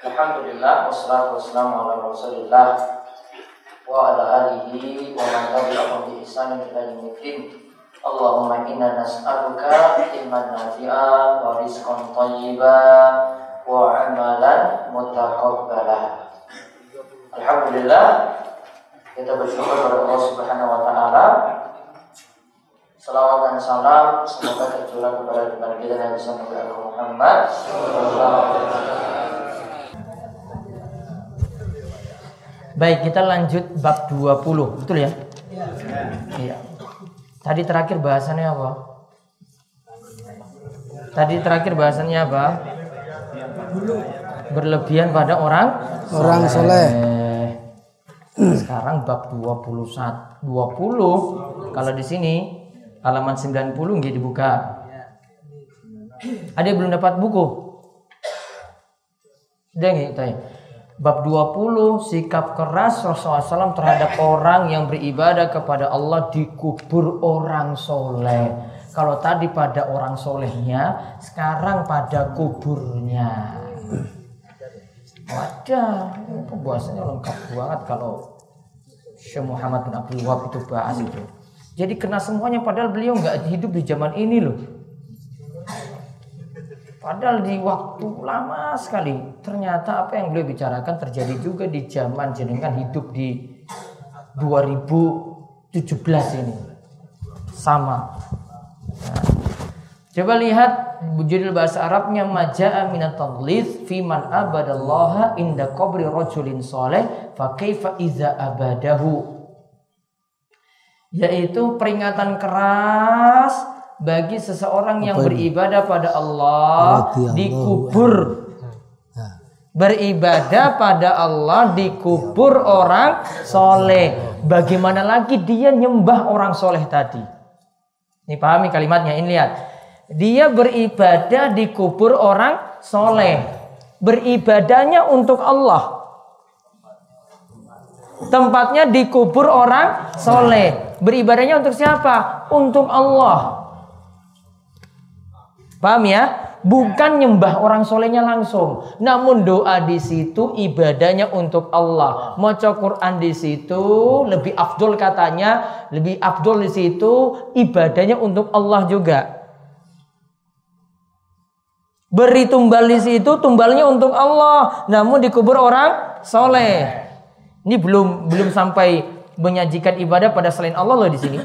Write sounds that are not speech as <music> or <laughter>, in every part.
Alhamdulillah wassalatu wassalamu ala Rasulillah wa ala alihi wa man tabi'ahum bi ihsan ila yaumiddin. Allahumma inna nas'aluka ilman nafi'a wa rizqan thayyiban wa amalan mutaqabbala. Alhamdulillah kita bersyukur kepada Allah Subhanahu wa taala Salawat dan salam semoga tercurah kepada Nabi kita Nabi Sallallahu Muhammad. Baik, kita lanjut bab 20, betul ya? Iya. Tadi terakhir bahasannya apa? Tadi terakhir bahasannya apa? Berlebihan pada orang Orang soleh. Sekarang bab 21 20 kalau di sini halaman 90 nggih dibuka. Ada yang belum dapat buku? Nggih, Tay? Bab 20 sikap keras Rasulullah SAW terhadap orang yang beribadah kepada Allah dikubur orang soleh. Kalau tadi pada orang solehnya, sekarang pada kuburnya. Wadah, pembahasannya lengkap banget kalau Syekh Muhammad bin Abdul Wahab itu bahas itu. Jadi kena semuanya padahal beliau nggak hidup di zaman ini loh. Padahal di waktu lama sekali ternyata apa yang beliau bicarakan terjadi juga di zaman jenengan hidup di 2017 ini. Sama. Nah, coba lihat judul bahasa Arabnya maja'a minat fi man abadallaha inda qabri rajulin soleh fa iza abadahu yaitu peringatan keras bagi seseorang yang beribadah pada Allah dikubur. beribadah pada Allah dikubur orang soleh. Bagaimana lagi dia nyembah orang soleh tadi? Ini pahami kalimatnya ini lihat. Dia beribadah dikubur orang soleh. Beribadahnya untuk Allah. Tempatnya dikubur orang soleh. Beribadahnya untuk siapa? Untuk Allah Paham ya? Bukan nyembah orang solehnya langsung, namun doa di situ ibadahnya untuk Allah. Maca Quran di situ lebih afdol katanya, lebih afdol di situ ibadahnya untuk Allah juga. Beri tumbal di situ tumbalnya untuk Allah, namun dikubur orang soleh. Ini belum belum sampai menyajikan ibadah pada selain Allah loh di sini.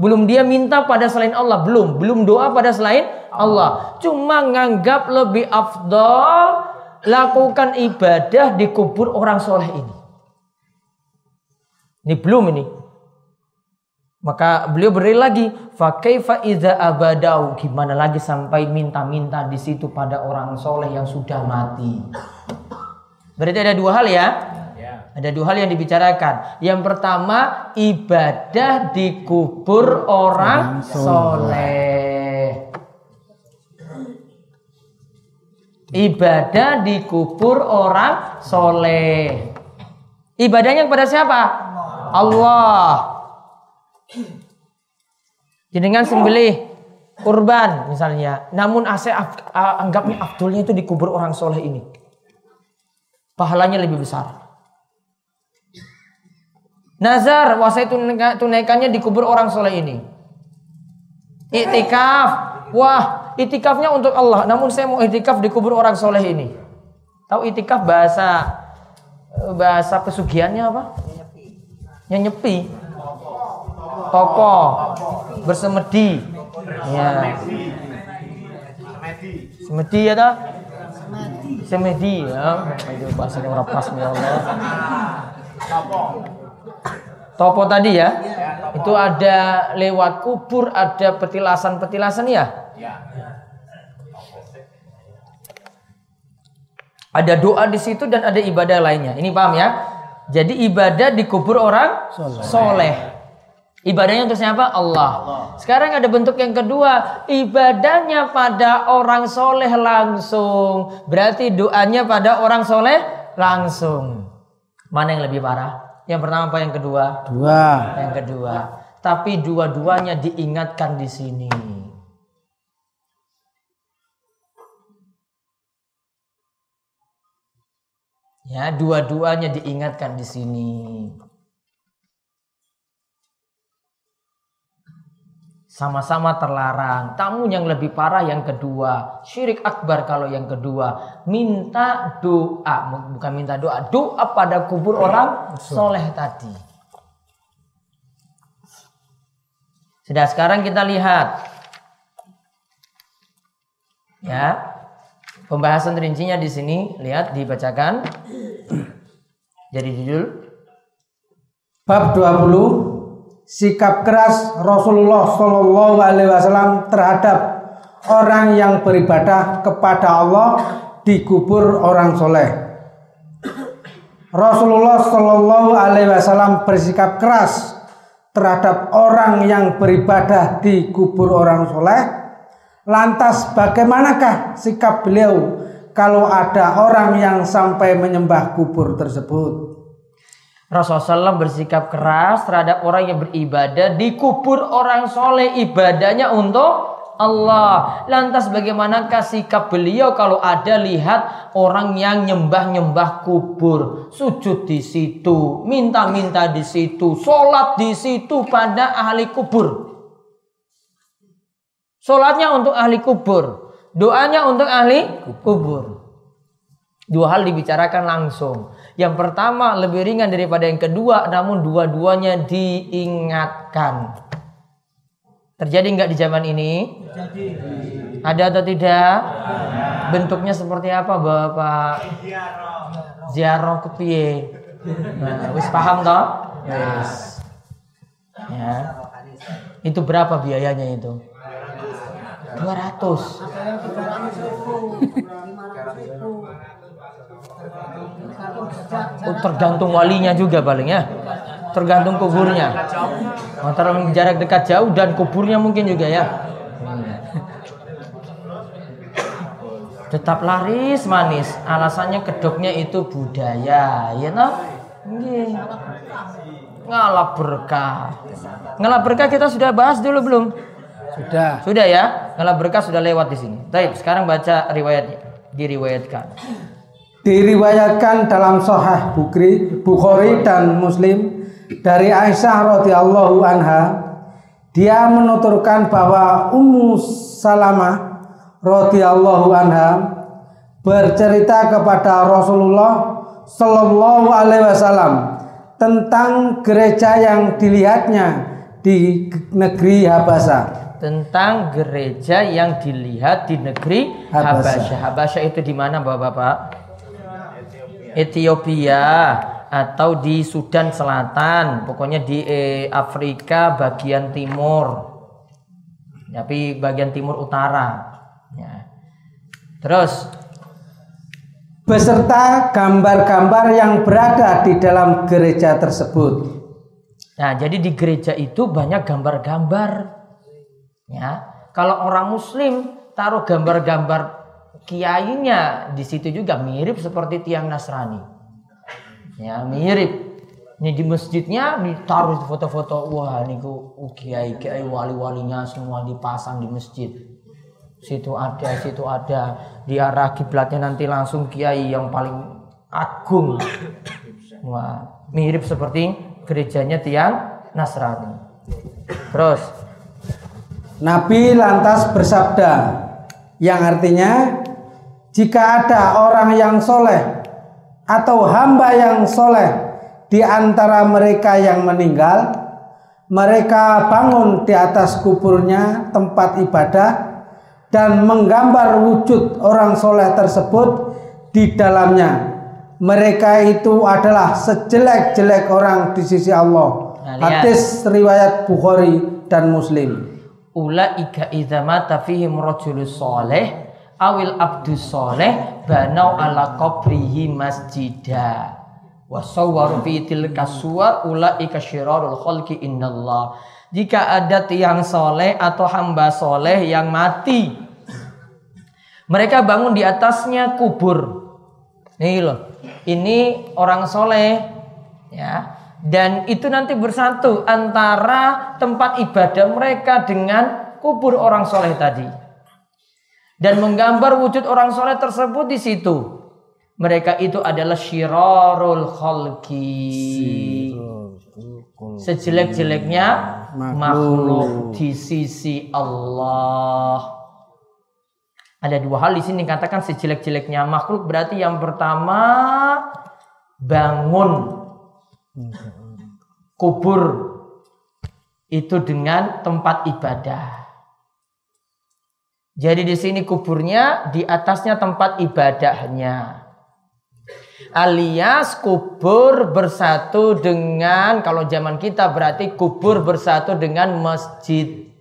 Belum dia minta pada selain Allah, belum, belum doa pada selain Allah. Cuma nganggap lebih afdol lakukan ibadah di kubur orang soleh ini. Ini belum ini. Maka beliau beri lagi, fakaifa idza abadau. Gimana lagi sampai minta-minta di situ pada orang soleh yang sudah mati. Berarti ada dua hal ya. Ada dua hal yang dibicarakan. Yang pertama, ibadah dikubur orang soleh. Ibadah dikubur orang soleh. Ibadahnya kepada siapa? Allah. Jenengan sembelih kurban misalnya. Namun ase anggapnya afdolnya itu dikubur orang soleh ini. Pahalanya lebih besar. Nazar, wasai tunaikan- tunaikannya dikubur orang soleh ini. Iktikaf, wah iktikafnya untuk Allah. Namun saya mau iktikaf dikubur orang soleh ini. Tahu iktikaf bahasa bahasa pesugihannya apa? Nyenyepi. Toko. Bersemedi. Ya. Semedi ya tak? Semedi ya. Itu bahasanya orang pas ya Allah. Topo tadi ya, itu ada lewat kubur, ada petilasan-petilasan ya. Ada doa di situ dan ada ibadah lainnya. Ini paham ya? Jadi ibadah dikubur orang soleh. Ibadahnya untuk siapa? Allah. Sekarang ada bentuk yang kedua, ibadahnya pada orang soleh langsung. Berarti doanya pada orang soleh langsung. Mana yang lebih parah? Yang pertama apa yang kedua? Dua. Yang kedua. Tapi dua-duanya diingatkan di sini. Ya, dua-duanya diingatkan di sini. Sama-sama terlarang. Tamu yang lebih parah yang kedua. Syirik akbar kalau yang kedua. Minta doa. Bukan minta doa. Doa pada kubur orang soleh tadi. Sudah sekarang kita lihat. Ya. Pembahasan rincinya di sini. Lihat dibacakan. Jadi judul. Bab 20 sikap keras Rasulullah Shallallahu Alaihi Wasallam terhadap orang yang beribadah kepada Allah di kubur orang soleh. Rasulullah Shallallahu Alaihi Wasallam bersikap keras terhadap orang yang beribadah di kubur orang soleh. Lantas bagaimanakah sikap beliau kalau ada orang yang sampai menyembah kubur tersebut? Rasulullah SAW bersikap keras terhadap orang yang beribadah di kubur orang soleh ibadahnya untuk Allah. Lantas bagaimanakah sikap beliau kalau ada lihat orang yang nyembah-nyembah kubur, sujud di situ, minta-minta di situ, sholat di situ pada ahli kubur. Sholatnya untuk ahli kubur, doanya untuk ahli kubur. Dua hal dibicarakan langsung. Yang pertama lebih ringan daripada yang kedua, namun dua-duanya diingatkan. Terjadi nggak di zaman ini? Terjadi. Ada atau tidak? Bentuknya seperti apa, Bapak? Ziarah ke piye? Nah, wis paham toh? Yes. Ya. Itu berapa biayanya itu? 200. Tergantung walinya juga paling ya. Tergantung kuburnya. Antara jarak dekat jauh dan kuburnya mungkin juga ya. Tetap laris manis. Alasannya kedoknya itu budaya, ya toh? Nggih. Ngalap berkah. Ngalap berkah kita sudah bahas dulu belum? Sudah. Sudah ya? Ngalap berkah sudah lewat di sini. Baik, sekarang baca riwayatnya. Diriwayatkan diriwayatkan dalam Sahih Bukhari, Bukhari dan Muslim dari Aisyah radhiyallahu anha dia menuturkan bahwa Ummu Salamah radhiyallahu anha bercerita kepada Rasulullah Shallallahu alaihi wasallam tentang gereja yang dilihatnya di negeri Habasa. Tentang gereja yang dilihat di negeri Habasya. Habasya itu di mana Bapak-bapak? Ethiopia atau di Sudan Selatan, pokoknya di eh, Afrika bagian timur, tapi bagian timur utara. Ya. Terus beserta gambar-gambar yang berada di dalam gereja tersebut. Nah, jadi di gereja itu banyak gambar-gambar. Ya, kalau orang Muslim taruh gambar-gambar kiainya di situ juga mirip seperti tiang Nasrani. Ya, mirip. Ini di masjidnya ditaruh foto-foto wah ini kiai kiai wali-walinya semua dipasang di masjid. Situ ada, situ ada. Di arah kiblatnya nanti langsung kiai yang paling agung. Wah, mirip seperti gerejanya tiang Nasrani. Terus Nabi lantas bersabda yang artinya jika ada orang yang soleh atau hamba yang soleh di antara mereka yang meninggal, mereka bangun di atas kuburnya tempat ibadah dan menggambar wujud orang soleh tersebut di dalamnya. Mereka itu adalah sejelek-jelek orang di sisi Allah. Nah, Hadis riwayat Bukhari dan Muslim. Ulaika idza mata fihim rajulus soleh awil abdus soleh banau ala qabrihi masjida. Wa sawwaru fi tilka suwar ulaika syirarul khalqi innallah. Jika ada tiang soleh atau hamba soleh yang mati mereka bangun di atasnya kubur. Ini loh ini orang soleh ya. Dan itu nanti bersatu antara tempat ibadah mereka dengan kubur orang soleh tadi dan menggambar wujud orang soleh tersebut di situ. Mereka itu adalah syirarul khalqi. Sejelek-jeleknya makhluk di sisi Allah. Ada dua hal di sini katakan sejelek-jeleknya makhluk berarti yang pertama bangun kubur itu dengan tempat ibadah. Jadi di sini kuburnya, di atasnya tempat ibadahnya. Alias kubur bersatu dengan kalau zaman kita berarti kubur bersatu dengan masjid.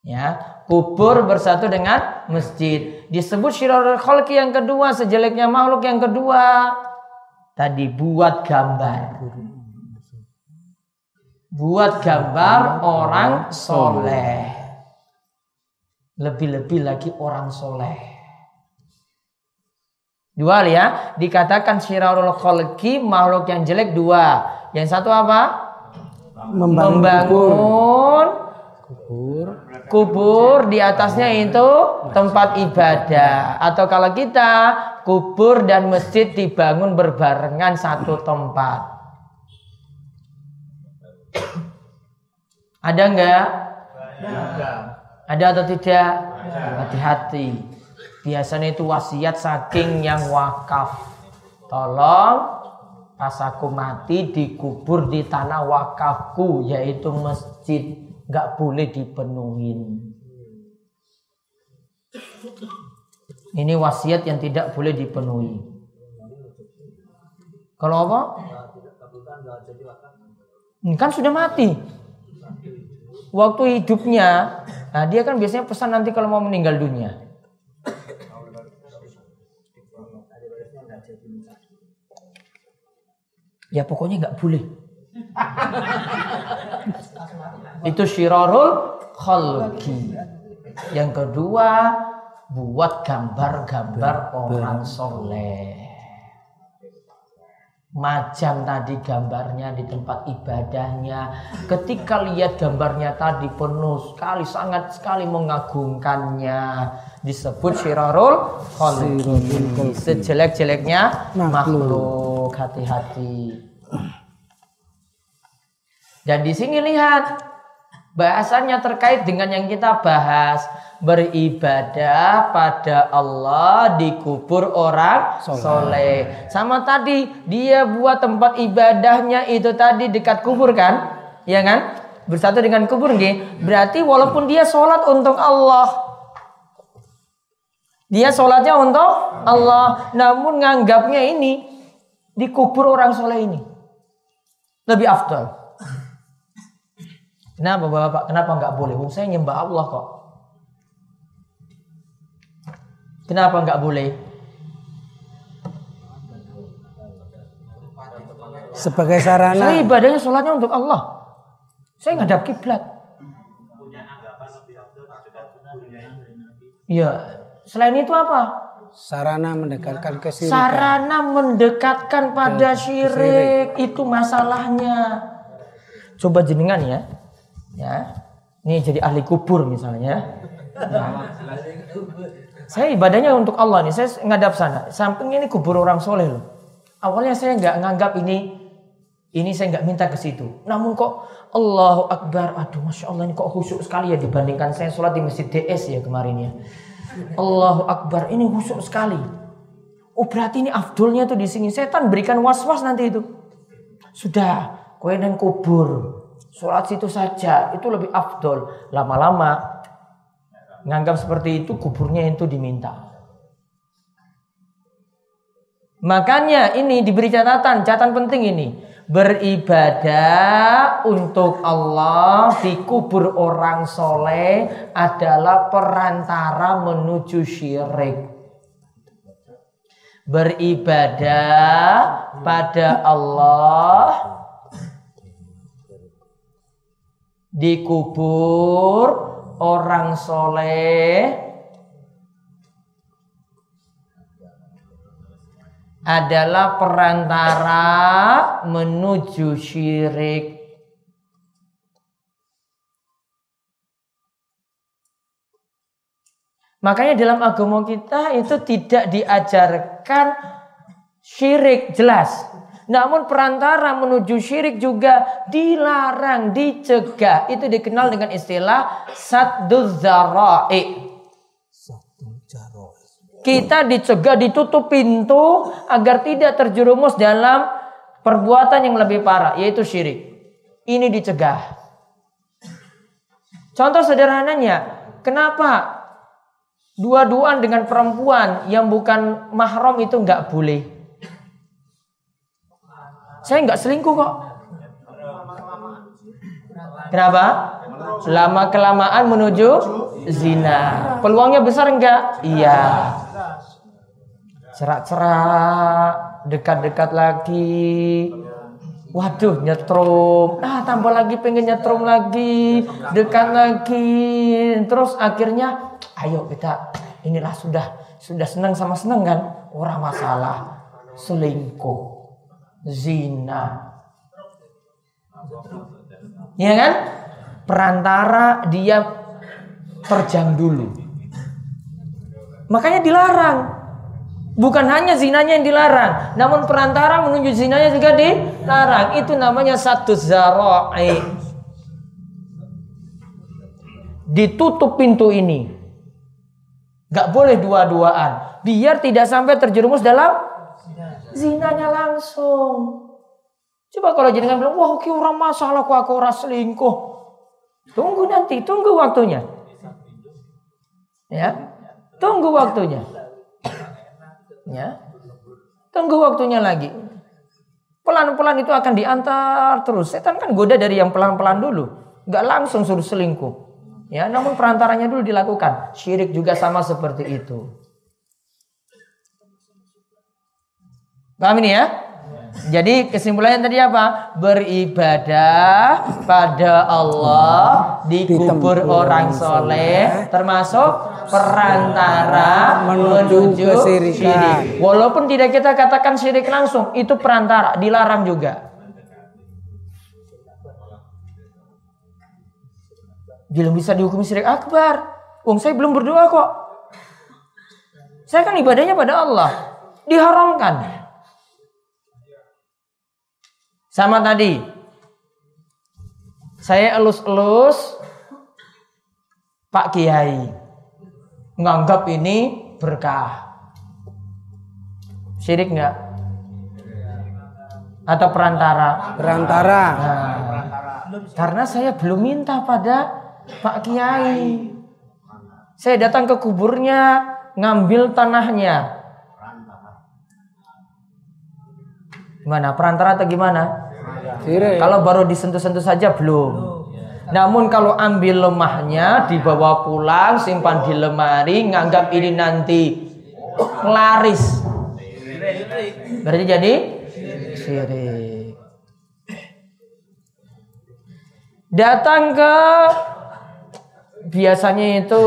Ya, kubur bersatu dengan masjid. Disebut syirarul yang kedua, sejeleknya makhluk yang kedua. Tadi buat gambar. Buat gambar orang soleh. Lebih-lebih lagi orang soleh. Dua ya, dikatakan syirarul khalqi makhluk yang jelek dua. Yang satu apa? Membangun, Membangun kubur. kubur di atasnya itu tempat ibadah atau kalau kita kubur dan masjid dibangun berbarengan satu tempat ada enggak ada atau tidak hati-hati biasanya itu wasiat saking yang wakaf tolong pas aku mati dikubur di tanah wakafku yaitu masjid nggak boleh dipenuhin. Ini wasiat yang tidak boleh dipenuhi. Kalau apa? Kan sudah mati. Waktu hidupnya, nah dia kan biasanya pesan nanti kalau mau meninggal dunia. Ya pokoknya nggak boleh. <laughs> Itu syirarul khalqi. Yang kedua, buat gambar-gambar orang soleh. Macam tadi gambarnya di tempat ibadahnya. Ketika lihat gambarnya tadi penuh sekali, sangat sekali mengagumkannya. Disebut syirarul khalqi. Sejelek-jeleknya makhluk. Hati-hati. Dan di sini lihat bahasanya terkait dengan yang kita bahas beribadah pada Allah di kubur orang soleh. Sama tadi dia buat tempat ibadahnya itu tadi dekat kubur kan, ya kan? Bersatu dengan kubur nggih. Berarti walaupun dia sholat untuk Allah, dia sholatnya untuk Allah, namun nganggapnya ini di kubur orang soleh ini lebih afdal. Kenapa Bapak? Kenapa nggak boleh? Oh, saya nyembah Allah kok. Kenapa nggak boleh? Sebagai sarana. Saya ibadahnya sholatnya untuk Allah. Saya ngadap kiblat. Iya. Selain itu apa? Sarana mendekatkan kesirikan. Sarana mendekatkan pada syirik. Itu masalahnya. Coba jenengan ya. Ya. Ini jadi ahli kubur misalnya. Nah. Saya ibadahnya untuk Allah nih. Saya ngadap sana. Samping ini kubur orang soleh loh. Awalnya saya nggak nganggap ini ini saya nggak minta ke situ. Namun kok Allahu Akbar. Aduh Masya Allah ini kok khusyuk sekali ya dibandingkan saya sholat di Masjid DS ya kemarin ya. Allahu Akbar. Ini khusyuk sekali. Oh berarti ini afdolnya tuh di sini. Setan berikan was-was nanti itu. Sudah. Kue dan kubur. Sholat situ saja. Itu lebih afdol. Lama-lama. Nganggap seperti itu kuburnya itu diminta. Makanya ini diberi catatan, catatan penting ini. Beribadah untuk Allah di kubur orang soleh adalah perantara menuju syirik. Beribadah pada Allah di kubur orang soleh adalah perantara menuju syirik. Makanya dalam agama kita itu tidak diajarkan syirik jelas. Namun perantara menuju syirik juga dilarang, dicegah. Itu dikenal dengan istilah sadduz zara'i. Kita dicegah, ditutup pintu agar tidak terjerumus dalam perbuatan yang lebih parah, yaitu syirik. Ini dicegah. Contoh sederhananya, kenapa dua-duaan dengan perempuan yang bukan mahram itu nggak boleh? Saya nggak selingkuh kok. Kenapa? Lama kelamaan menuju zina. Peluangnya besar enggak? Iya cerak-cerak, dekat-dekat lagi. Waduh, nyetrum. Ah, tambah lagi pengen nyetrum lagi, dekat lagi. Terus akhirnya, ayo kita inilah sudah sudah senang sama senang kan? Orang masalah selingkuh, zina. Iya kan? Perantara dia terjang dulu. Makanya dilarang. Bukan hanya zinanya yang dilarang, namun perantara menuju zinanya juga dilarang. Itu namanya satu zara'i. Ditutup pintu ini. Gak boleh dua-duaan. Biar tidak sampai terjerumus dalam zinanya langsung. Coba kalau jenengan bilang, wah oke orang masalah kok aku orang selingkuh. Tunggu nanti, tunggu waktunya. Ya, tunggu waktunya. Ya. Tunggu waktunya lagi. Pelan-pelan itu akan diantar terus. Setan kan goda dari yang pelan-pelan dulu. Gak langsung suruh selingkuh. Ya, namun perantaranya dulu dilakukan. Syirik juga sama seperti itu. Paham ini ya? Jadi kesimpulannya tadi apa? Beribadah pada Allah di kubur orang soleh termasuk perantara menuju syirik. Walaupun tidak kita katakan syirik langsung, itu perantara, dilarang juga. Belum bisa dihukum syirik akbar. Wong saya belum berdoa kok. Saya kan ibadahnya pada Allah. Diharamkan. Sama tadi. Saya elus-elus Pak Kiai. Nganggap ini berkah. Syirik enggak? Atau perantara? Perantara. Nah, karena saya belum minta pada Pak Kiai. Saya datang ke kuburnya, ngambil tanahnya. Gimana? Perantara atau gimana? Kalau baru disentuh-sentuh saja belum. Namun kalau ambil lemahnya dibawa pulang, simpan di lemari, nganggap ini nanti laris. Berarti jadi syirik. Datang ke biasanya itu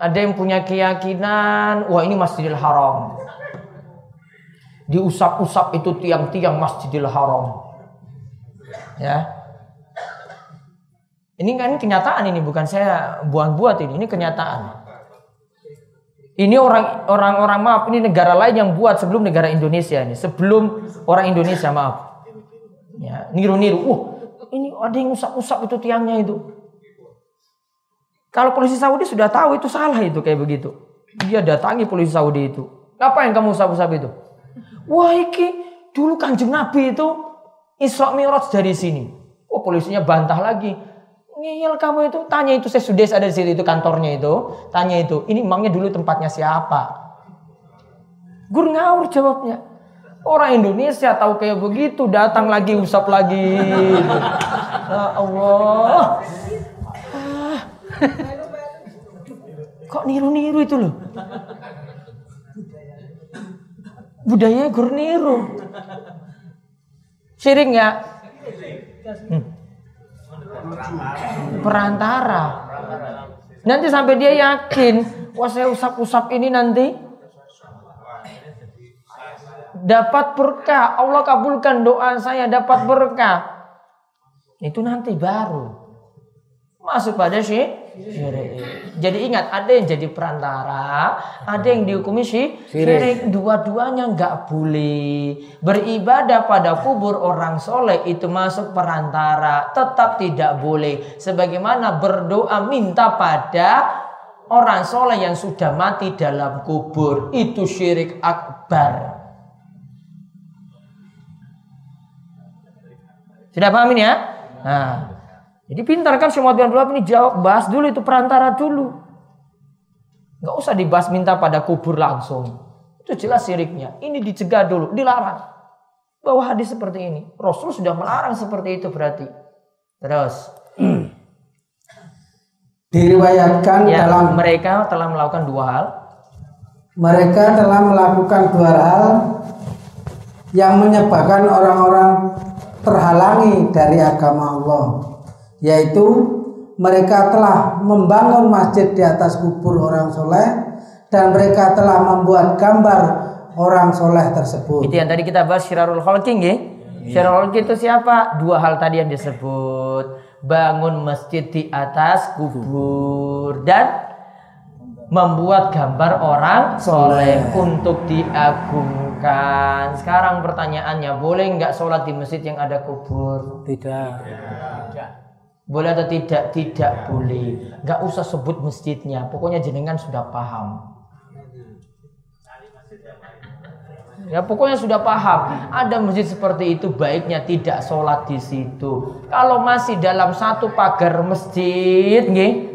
ada yang punya keyakinan, wah ini Masjidil Haram. Diusap-usap itu tiang-tiang Masjidil Haram. Ya. Ini kan kenyataan ini bukan saya buat-buat ini, ini kenyataan. Ini orang orang orang maaf ini negara lain yang buat sebelum negara Indonesia ini, sebelum orang Indonesia maaf. Ya, niru-niru. Uh, ini ada yang usap-usap itu tiangnya itu. Kalau polisi Saudi sudah tahu itu salah itu kayak begitu. Dia datangi polisi Saudi itu. Apa yang kamu usap-usap itu? Wah, iki dulu kanjeng Nabi itu Isra Mi'raj dari sini. Oh polisinya bantah lagi. Ngeyel kamu itu, tanya itu saya sudah ada di situ itu kantornya itu, tanya itu, ini emangnya dulu tempatnya siapa? Gur ngawur jawabnya. Orang Indonesia tahu kayak begitu, datang lagi usap lagi. <laughs> Ya Allah. Ah. <laughs> Kok niru-niru itu loh? Budaya gur niru. Syirik nggak? Hmm. Perantara. Nanti sampai dia yakin, wah saya usap-usap ini nanti dapat berkah. Allah kabulkan doa saya dapat berkah. Itu nanti baru masuk pada syirik. Jadi ingat ada yang jadi perantara, ada yang dihukumi sih syirik. Dua-duanya nggak boleh beribadah pada kubur orang soleh itu masuk perantara, tetap tidak boleh. Sebagaimana berdoa minta pada orang soleh yang sudah mati dalam kubur itu syirik akbar. Sudah paham ini ya? Nah, jadi pintar kan semua Muhammad bin ini jawab, bahas dulu itu perantara dulu. Gak usah dibahas minta pada kubur langsung. Itu jelas siriknya. Ini dicegah dulu, dilarang. Bahwa hadis seperti ini. Rasul sudah melarang seperti itu berarti. Terus. <clears throat> Diriwayatkan ya, dalam mereka telah melakukan dua hal. Mereka telah melakukan dua hal yang menyebabkan orang-orang terhalangi dari agama Allah yaitu mereka telah membangun masjid di atas kubur orang soleh dan mereka telah membuat gambar orang soleh tersebut. Itu yang tadi kita bahas Syirarul Khalqing ya. Syirarul Khalqing itu siapa? Dua hal tadi yang disebut. Bangun masjid di atas kubur dan membuat gambar orang soleh untuk diagungkan. Sekarang pertanyaannya, boleh nggak sholat di masjid yang ada kubur? Tidak. Boleh atau tidak? Tidak boleh. Gak usah sebut masjidnya. Pokoknya jenengan sudah paham. Ya pokoknya sudah paham. Ada masjid seperti itu baiknya tidak sholat di situ. Kalau masih dalam satu pagar masjid, nih,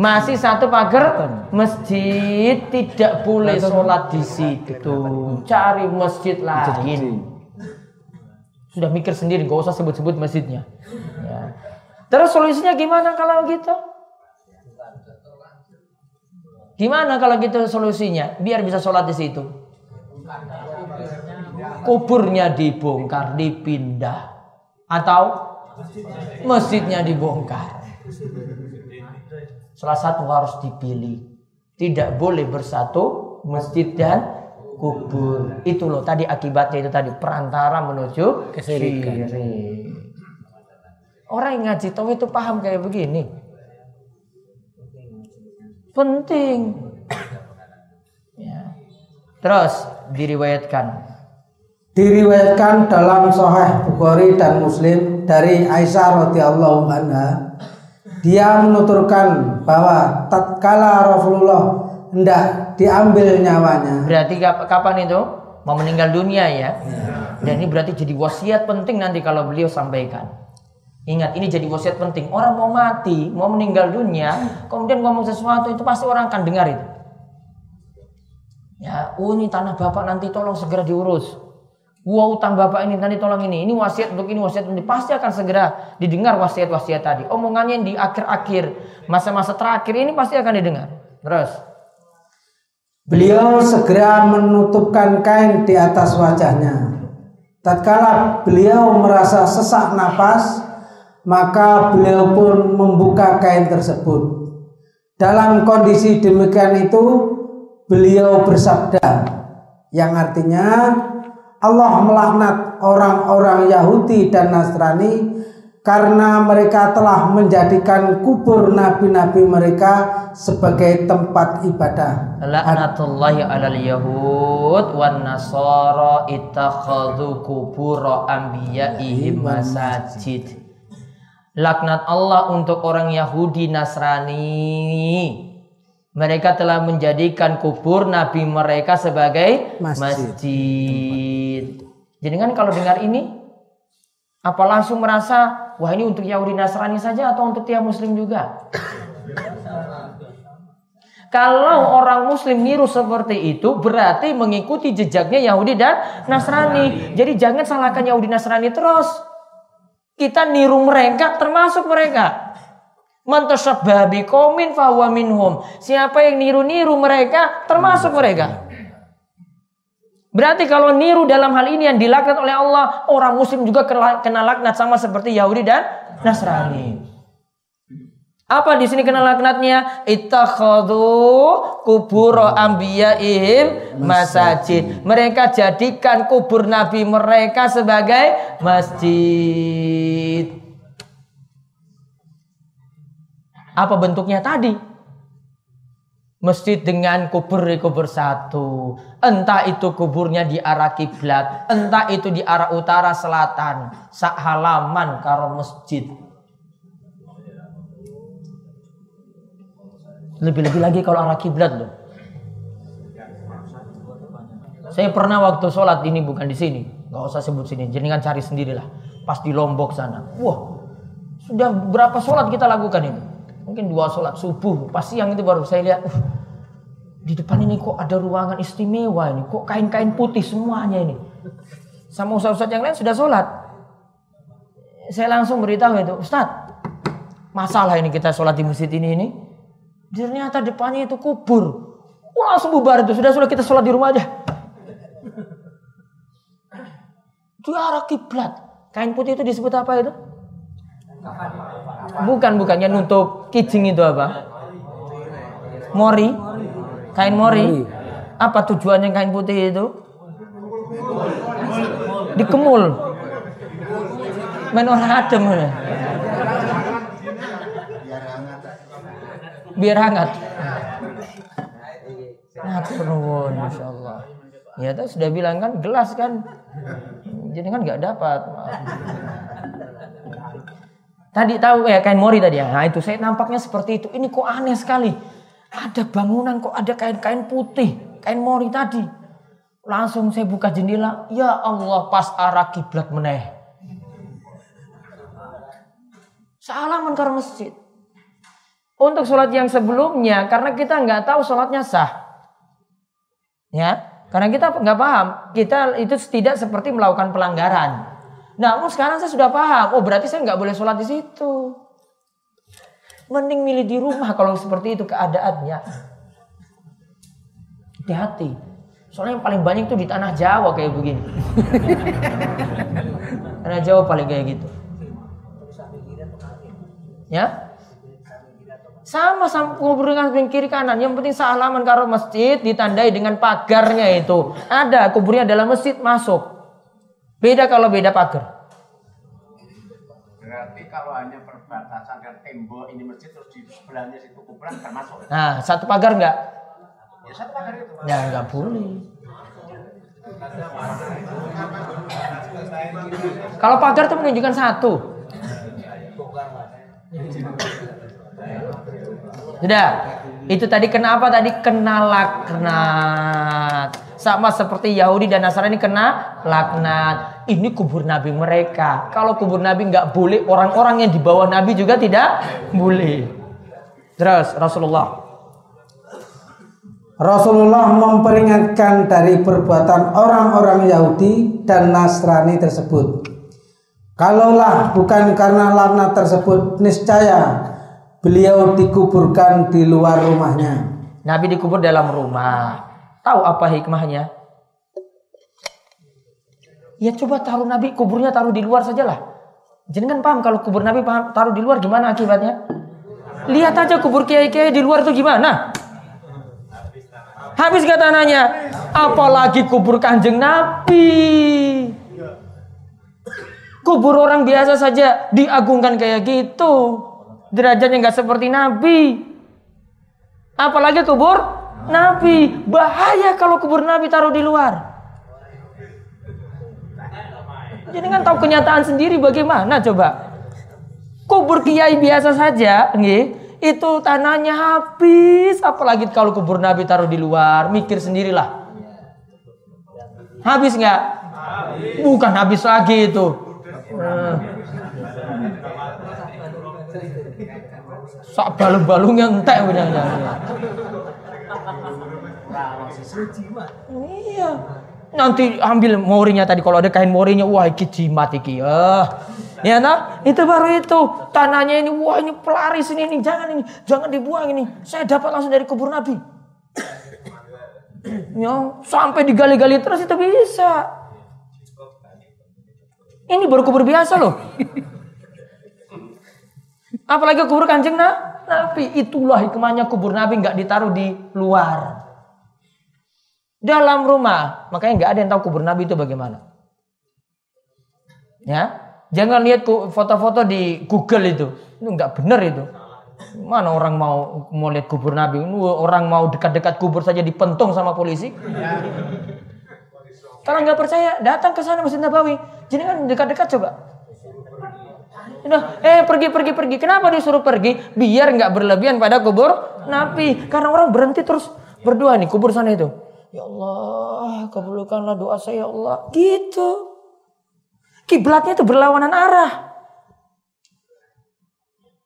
masih satu pagar masjid tidak boleh sholat di situ. Cari masjid lain. Sudah mikir sendiri, gak usah sebut-sebut masjidnya. Ya. Terus solusinya gimana kalau gitu? Gimana kalau gitu solusinya? Biar bisa sholat di situ. Kuburnya dibongkar, dipindah. Atau masjidnya dibongkar. Salah satu harus dipilih. Tidak boleh bersatu masjid dan kubur. Itu loh tadi akibatnya itu tadi perantara menuju kesirikan. Orang yang ngaji tahu itu paham kayak begini. Penting. Ya. Terus diriwayatkan. Diriwayatkan dalam Sahih Bukhari dan Muslim dari Aisyah radhiyallahu anha dia menuturkan bahwa tatkala Rasulullah hendak diambil nyawanya. Berarti kapan itu? Mau meninggal dunia ya. Dan ini berarti jadi wasiat penting nanti kalau beliau sampaikan. Ingat ini jadi wasiat penting. Orang mau mati, mau meninggal dunia, kemudian ngomong sesuatu itu pasti orang akan dengar itu. Ya, oh ini tanah bapak nanti tolong segera diurus. Wah utang bapak ini nanti tolong ini. Ini wasiat untuk ini wasiat untuk ini. Pasti akan segera didengar wasiat-wasiat tadi. Omongannya di akhir-akhir masa-masa terakhir ini pasti akan didengar. Terus. Beliau segera menutupkan kain di atas wajahnya. Tatkala beliau merasa sesak napas, maka beliau pun membuka kain tersebut. Dalam kondisi demikian itu, beliau bersabda, yang artinya Allah melaknat orang-orang Yahudi dan Nasrani karena mereka telah menjadikan kubur nabi-nabi mereka sebagai tempat ibadah. Laknatullahi alal yahud wan nasara ittakhadhu kubur anbiya'ihim masajid. Laknat Allah untuk orang Yahudi Nasrani. Mereka telah menjadikan kubur nabi mereka sebagai masjid. masjid. Jadi kan kalau dengar ini apa langsung merasa wah ini untuk Yahudi Nasrani saja atau untuk tiap muslim juga? Kalau orang muslim niru seperti itu berarti mengikuti jejaknya Yahudi dan Nasrani. Jadi jangan salahkan Yahudi Nasrani terus. Kita niru mereka termasuk mereka. Mantasyabbah biqaumin fahuwa minhum. Siapa yang niru-niru mereka termasuk mereka. Berarti kalau niru dalam hal ini yang dilaknat oleh Allah, orang muslim juga kena laknat sama seperti Yahudi dan Nasrani. Apa di sini kena laknatnya? Ittakhadhu kubur anbiya'ihim masajid. Mereka jadikan kubur nabi mereka sebagai masjid. Apa bentuknya tadi? Masjid dengan kubur di kubur satu. Entah itu kuburnya di arah kiblat, entah itu di arah utara selatan, sak halaman karo masjid. Lebih-lebih lagi kalau arah kiblat loh. Saya pernah waktu sholat ini bukan di sini, nggak usah sebut sini. Jadi kan cari sendirilah. Pas di Lombok sana, wah sudah berapa sholat kita lakukan itu? Mungkin dua sholat subuh, pas siang itu baru saya lihat, uh, di depan ini kok ada ruangan istimewa ini, kok kain-kain putih semuanya ini. Sama ustaz-ustaz yang lain sudah sholat. Saya langsung beritahu itu, Ustaz, masalah ini kita sholat di masjid ini ini Ternyata depannya itu kubur. Wah, langsung bubar itu. Sudah sudah kita sholat di rumah aja. Di arah kiblat. Kain putih itu disebut apa itu? Bukan, bukannya nutup kijing itu apa? Mori. Kain mori. Apa tujuannya kain putih itu? Dikemul. Main orang adem biar hangat. Nah, masya Allah. Ya, tuh sudah bilang kan gelas kan, jadi kan nggak dapat. Tadi tahu ya kain mori tadi ya. Nah itu saya nampaknya seperti itu. Ini kok aneh sekali. Ada bangunan kok ada kain-kain putih, kain mori tadi. Langsung saya buka jendela, ya Allah pas arah kiblat meneh. Salaman ke masjid untuk sholat yang sebelumnya karena kita nggak tahu sholatnya sah. Ya, karena kita nggak paham. Kita itu tidak seperti melakukan pelanggaran. Namun sekarang saya sudah paham. Oh berarti saya nggak boleh sholat di situ. Mending milih di rumah kalau seperti itu keadaannya. Hati-hati. Soalnya yang paling banyak itu di tanah Jawa kayak begini. <laughs> tanah Jawa paling kayak gitu. Ya, sama sama kubur dengan samping kiri kanan. Yang penting salaman karo masjid ditandai dengan pagarnya itu. Ada kuburnya dalam masjid masuk. Beda kalau beda pagar. Berarti kalau hanya perbatasan dan tembok ini masjid terus di sebelahnya situ kuburan termasuk. Nah, satu pagar enggak? Ya satu pagar itu. Ya enggak boleh. Kalau pagar itu menunjukkan satu. Sudah. Itu tadi kenapa tadi kena laknat. Sama seperti Yahudi dan Nasrani kena laknat. Ini kubur Nabi mereka. Kalau kubur Nabi nggak boleh, orang-orang yang di bawah Nabi juga tidak boleh. Terus Rasulullah. Rasulullah memperingatkan dari perbuatan orang-orang Yahudi dan Nasrani tersebut. Kalaulah bukan karena laknat tersebut, niscaya Beliau dikuburkan di luar rumahnya. Nabi dikubur dalam rumah. Tahu apa hikmahnya? Ya coba taruh Nabi kuburnya taruh di luar sajalah. Jangan paham kalau kubur Nabi paham, taruh di luar gimana akibatnya? Lihat aja kubur kiai-kiai di luar itu gimana? Habis kata nanya, apalagi kubur kanjeng Nabi. Kubur orang biasa saja diagungkan kayak gitu derajatnya nggak seperti Nabi. Apalagi kubur Nabi. Bahaya kalau kubur Nabi taruh di luar. Jadi kan tahu kenyataan sendiri bagaimana coba. Kubur kiai biasa saja, nih, itu tanahnya habis. Apalagi kalau kubur Nabi taruh di luar, mikir sendirilah. Habis nggak? Bukan habis lagi itu. sak balung-balung yang entek udah Iya. Nanti ambil morinya tadi kalau ada kain morinya wah iki jimat iki ya. Ya nah, itu baru itu. Tanahnya ini wah ini pelaris ini, ini jangan ini, jangan dibuang ini. Saya dapat langsung dari kubur Nabi. ya, sampai digali-gali terus itu bisa. Ini baru kubur biasa loh. Apalagi kubur kanjeng nah, Nabi. Itulah hikmahnya kubur Nabi nggak ditaruh di luar dalam rumah. Makanya nggak ada yang tahu kubur Nabi itu bagaimana. Ya, jangan lihat foto-foto di Google itu, itu nggak benar itu. Mana orang mau mau lihat kubur Nabi? Orang mau dekat-dekat kubur saja dipentung sama polisi. Kalau nggak percaya, datang ke sana Masjid Nabawi. Jadi kan dekat-dekat coba. Eh pergi pergi pergi. Kenapa disuruh pergi? Biar nggak berlebihan pada kubur Nabi. Karena orang berhenti terus berdoa nih kubur sana itu. Ya Allah, kabulkanlah doa saya ya Allah. Gitu. Kiblatnya itu berlawanan arah.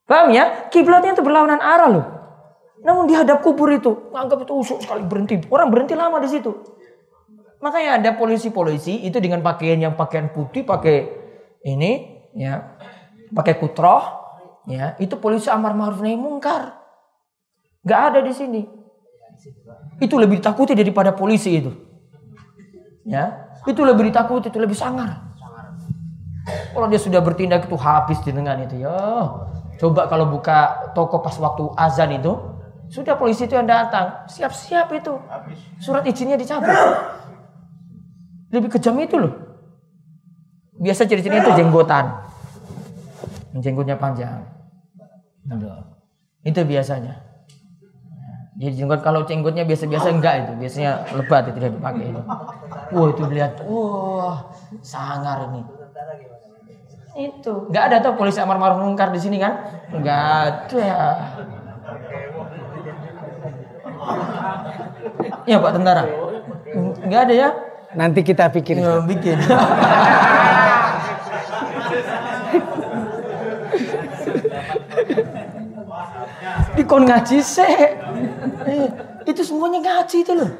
Paham ya? Kiblatnya itu berlawanan arah loh. Namun di hadap kubur itu, anggap itu usuk sekali berhenti. Orang berhenti lama di situ. Makanya ada polisi-polisi itu dengan pakaian yang pakaian putih, pakai ini, ya, pakai kutroh, ya, itu polisi amar ma'ruf nahi mungkar. Gak ada di sini. Itu lebih ditakuti daripada polisi itu. Ya, itu lebih ditakuti, itu lebih sangar. Kalau dia sudah bertindak itu habis di tengah itu ya. Coba kalau buka toko pas waktu azan itu, sudah polisi itu yang datang, siap-siap itu. Surat izinnya dicabut. Lebih kejam itu loh. Biasa ciri-cirinya itu jenggotan. Jenggotnya panjang. Itu biasanya. Jadi jenggot kalau jenggotnya biasa-biasa enggak itu, biasanya lebat itu tidak dipakai. Wah itu lihat, wah sangar ini. Itu enggak ada tuh polisi amar ma'ruf mungkar di sini kan? Enggak ada. Ya Pak Tentara. Enggak ada ya? Nanti kita pikir. Ya, bikin. Dikon ngaji sih. Eh, itu semuanya ngaji itu loh.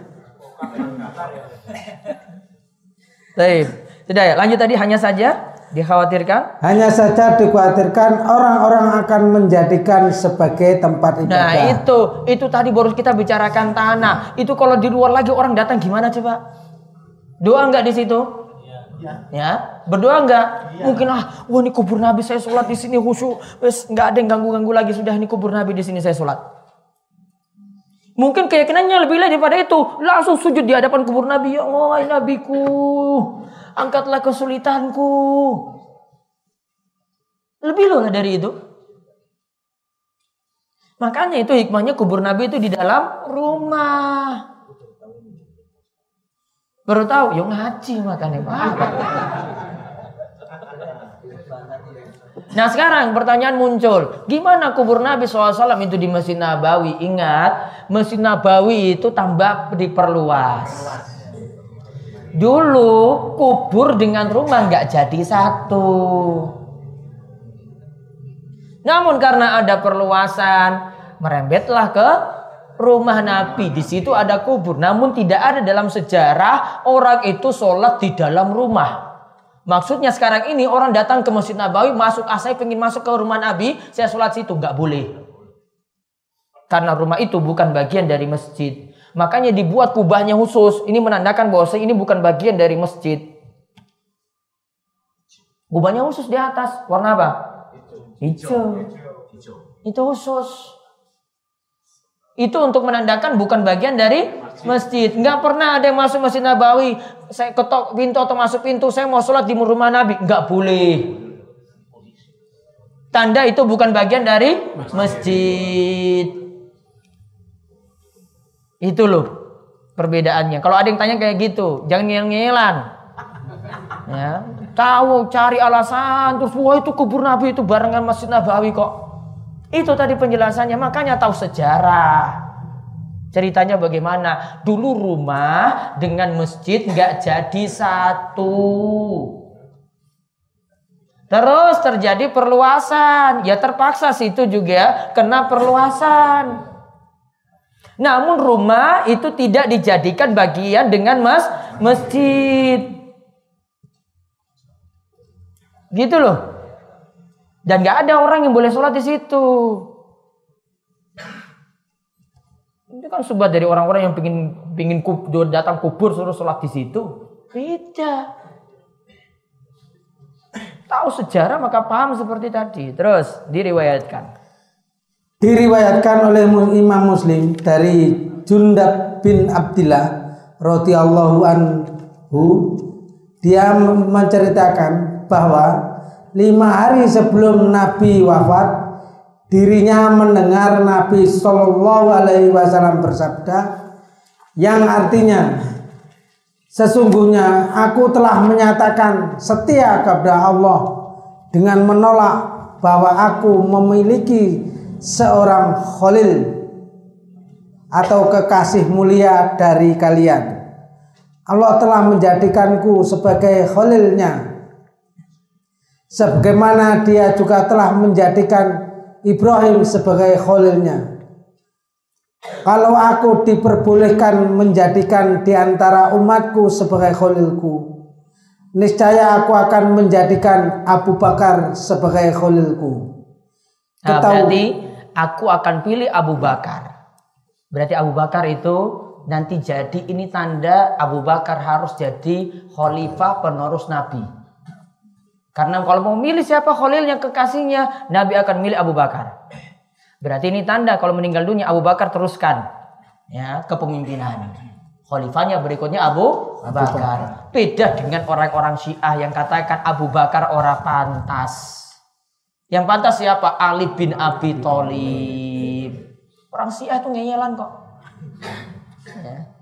Baik. Tidak ya, lanjut tadi hanya saja dikhawatirkan. Hanya saja dikhawatirkan orang-orang akan menjadikan sebagai tempat ibadah. Nah itu, itu tadi baru kita bicarakan tanah. Itu kalau di luar lagi orang datang gimana coba? Doa nggak di situ? Ya, berdoa nggak? Mungkin ah, wah ini kubur Nabi saya sholat di sini khusyuk, wes nggak ada yang ganggu-ganggu lagi sudah ini kubur Nabi di sini saya sholat. Mungkin keyakinannya lebih lain daripada itu. Langsung sujud di hadapan kubur Nabi. Ya Allah, Nabiku. Angkatlah kesulitanku. Lebih loh dari itu. Makanya itu hikmahnya kubur Nabi itu di dalam rumah. Baru tahu, yuk ngaji makanya. Nah sekarang pertanyaan muncul, gimana kubur Nabi SAW itu di Masjid Nabawi? Ingat, Masjid Nabawi itu tambah diperluas. Dulu kubur dengan rumah nggak jadi satu. Namun karena ada perluasan, merembetlah ke rumah Nabi. Di situ ada kubur. Namun tidak ada dalam sejarah orang itu sholat di dalam rumah. Maksudnya sekarang ini orang datang ke Masjid Nabawi, masuk, saya ingin masuk ke rumah Nabi, saya sholat situ. Nggak boleh. Karena rumah itu bukan bagian dari masjid. Makanya dibuat kubahnya khusus. Ini menandakan bahwa ini bukan bagian dari masjid. Kubahnya khusus di atas. Warna apa? Hijau. Itu khusus. Itu untuk menandakan bukan bagian dari masjid. Nggak pernah ada yang masuk masjid Nabawi. Saya ketok pintu atau masuk pintu. Saya mau sholat di rumah Nabi. Nggak boleh. Tanda itu bukan bagian dari masjid. Itu loh perbedaannya. Kalau ada yang tanya kayak gitu, jangan ngel-ngelan. Ya, tahu cari alasan terus wah itu kubur Nabi itu barengan Masjid Nabawi kok. Itu tadi penjelasannya, makanya tahu sejarah. Ceritanya bagaimana? Dulu rumah dengan masjid nggak jadi satu. Terus terjadi perluasan. Ya terpaksa situ juga kena perluasan. Namun rumah itu tidak dijadikan bagian dengan mas masjid. Gitu loh. Dan gak ada orang yang boleh sholat di situ. Ini kan sebab dari orang-orang yang pingin pingin datang kubur suruh sholat di situ. Tidak. Tahu sejarah maka paham seperti tadi. Terus diriwayatkan. Diriwayatkan oleh Imam Muslim dari Jundab bin Abdillah radhiyallahu anhu dia menceritakan bahwa lima hari sebelum Nabi wafat dirinya mendengar Nabi Shallallahu Alaihi Wasallam bersabda yang artinya sesungguhnya aku telah menyatakan setia kepada Allah dengan menolak bahwa aku memiliki seorang khalil atau kekasih mulia dari kalian. Allah telah menjadikanku sebagai khalilnya. Sebagaimana dia juga telah menjadikan Ibrahim sebagai khalilnya. Kalau aku diperbolehkan menjadikan di antara umatku sebagai khalilku, niscaya aku akan menjadikan Abu Bakar sebagai khalilku. Nah, berarti aku akan pilih Abu Bakar. Berarti Abu Bakar itu nanti jadi ini tanda Abu Bakar harus jadi khalifah penerus Nabi. Karena kalau mau milih siapa khalil yang kekasihnya, Nabi akan milih Abu Bakar. Berarti ini tanda kalau meninggal dunia Abu Bakar teruskan ya kepemimpinan. Khalifahnya berikutnya Abu Bakar. Beda dengan orang-orang Syiah yang katakan Abu Bakar orang pantas. Yang pantas siapa? Ali bin Abi Thalib. Orang Syiah itu ngeyelan kok. Ya.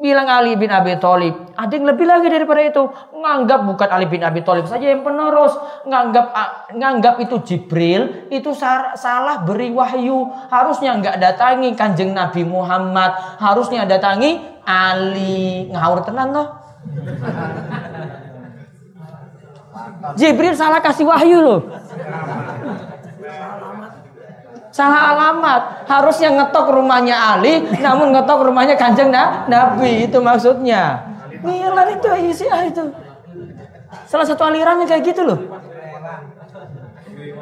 Bilang Ali bin Abi Thalib. Ada yang lebih lagi daripada itu. Nganggap bukan Ali bin Abi Thalib saja yang penerus. Nganggap nganggap itu Jibril. Itu salah beri wahyu. Harusnya nggak datangi kanjeng Nabi Muhammad. Harusnya datangi Ali. Ngawur tenan toh. <laughs> Jibril salah kasih wahyu loh. Salah alamat. Harusnya ngetok rumahnya Ali, namun ngetok rumahnya Kanjeng nah, Nabi. Itu maksudnya. Milan itu isi itu. Salah satu alirannya kayak gitu loh.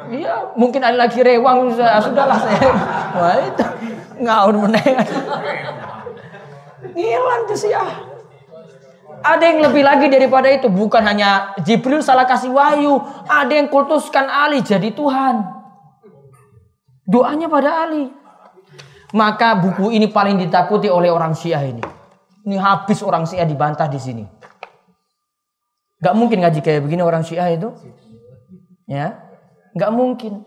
Iya, mungkin ada lagi rewang sudahlah saya. Wah itu ngawur meneng. Ngilan tuh sih ah. Ada yang lebih lagi daripada itu. Bukan hanya Jibril salah kasih wahyu. Ada yang kultuskan Ali jadi Tuhan. Doanya pada Ali. Maka buku ini paling ditakuti oleh orang Syiah ini. Ini habis orang Syiah dibantah di sini. Gak mungkin ngaji kayak begini orang Syiah itu. Ya, gak mungkin.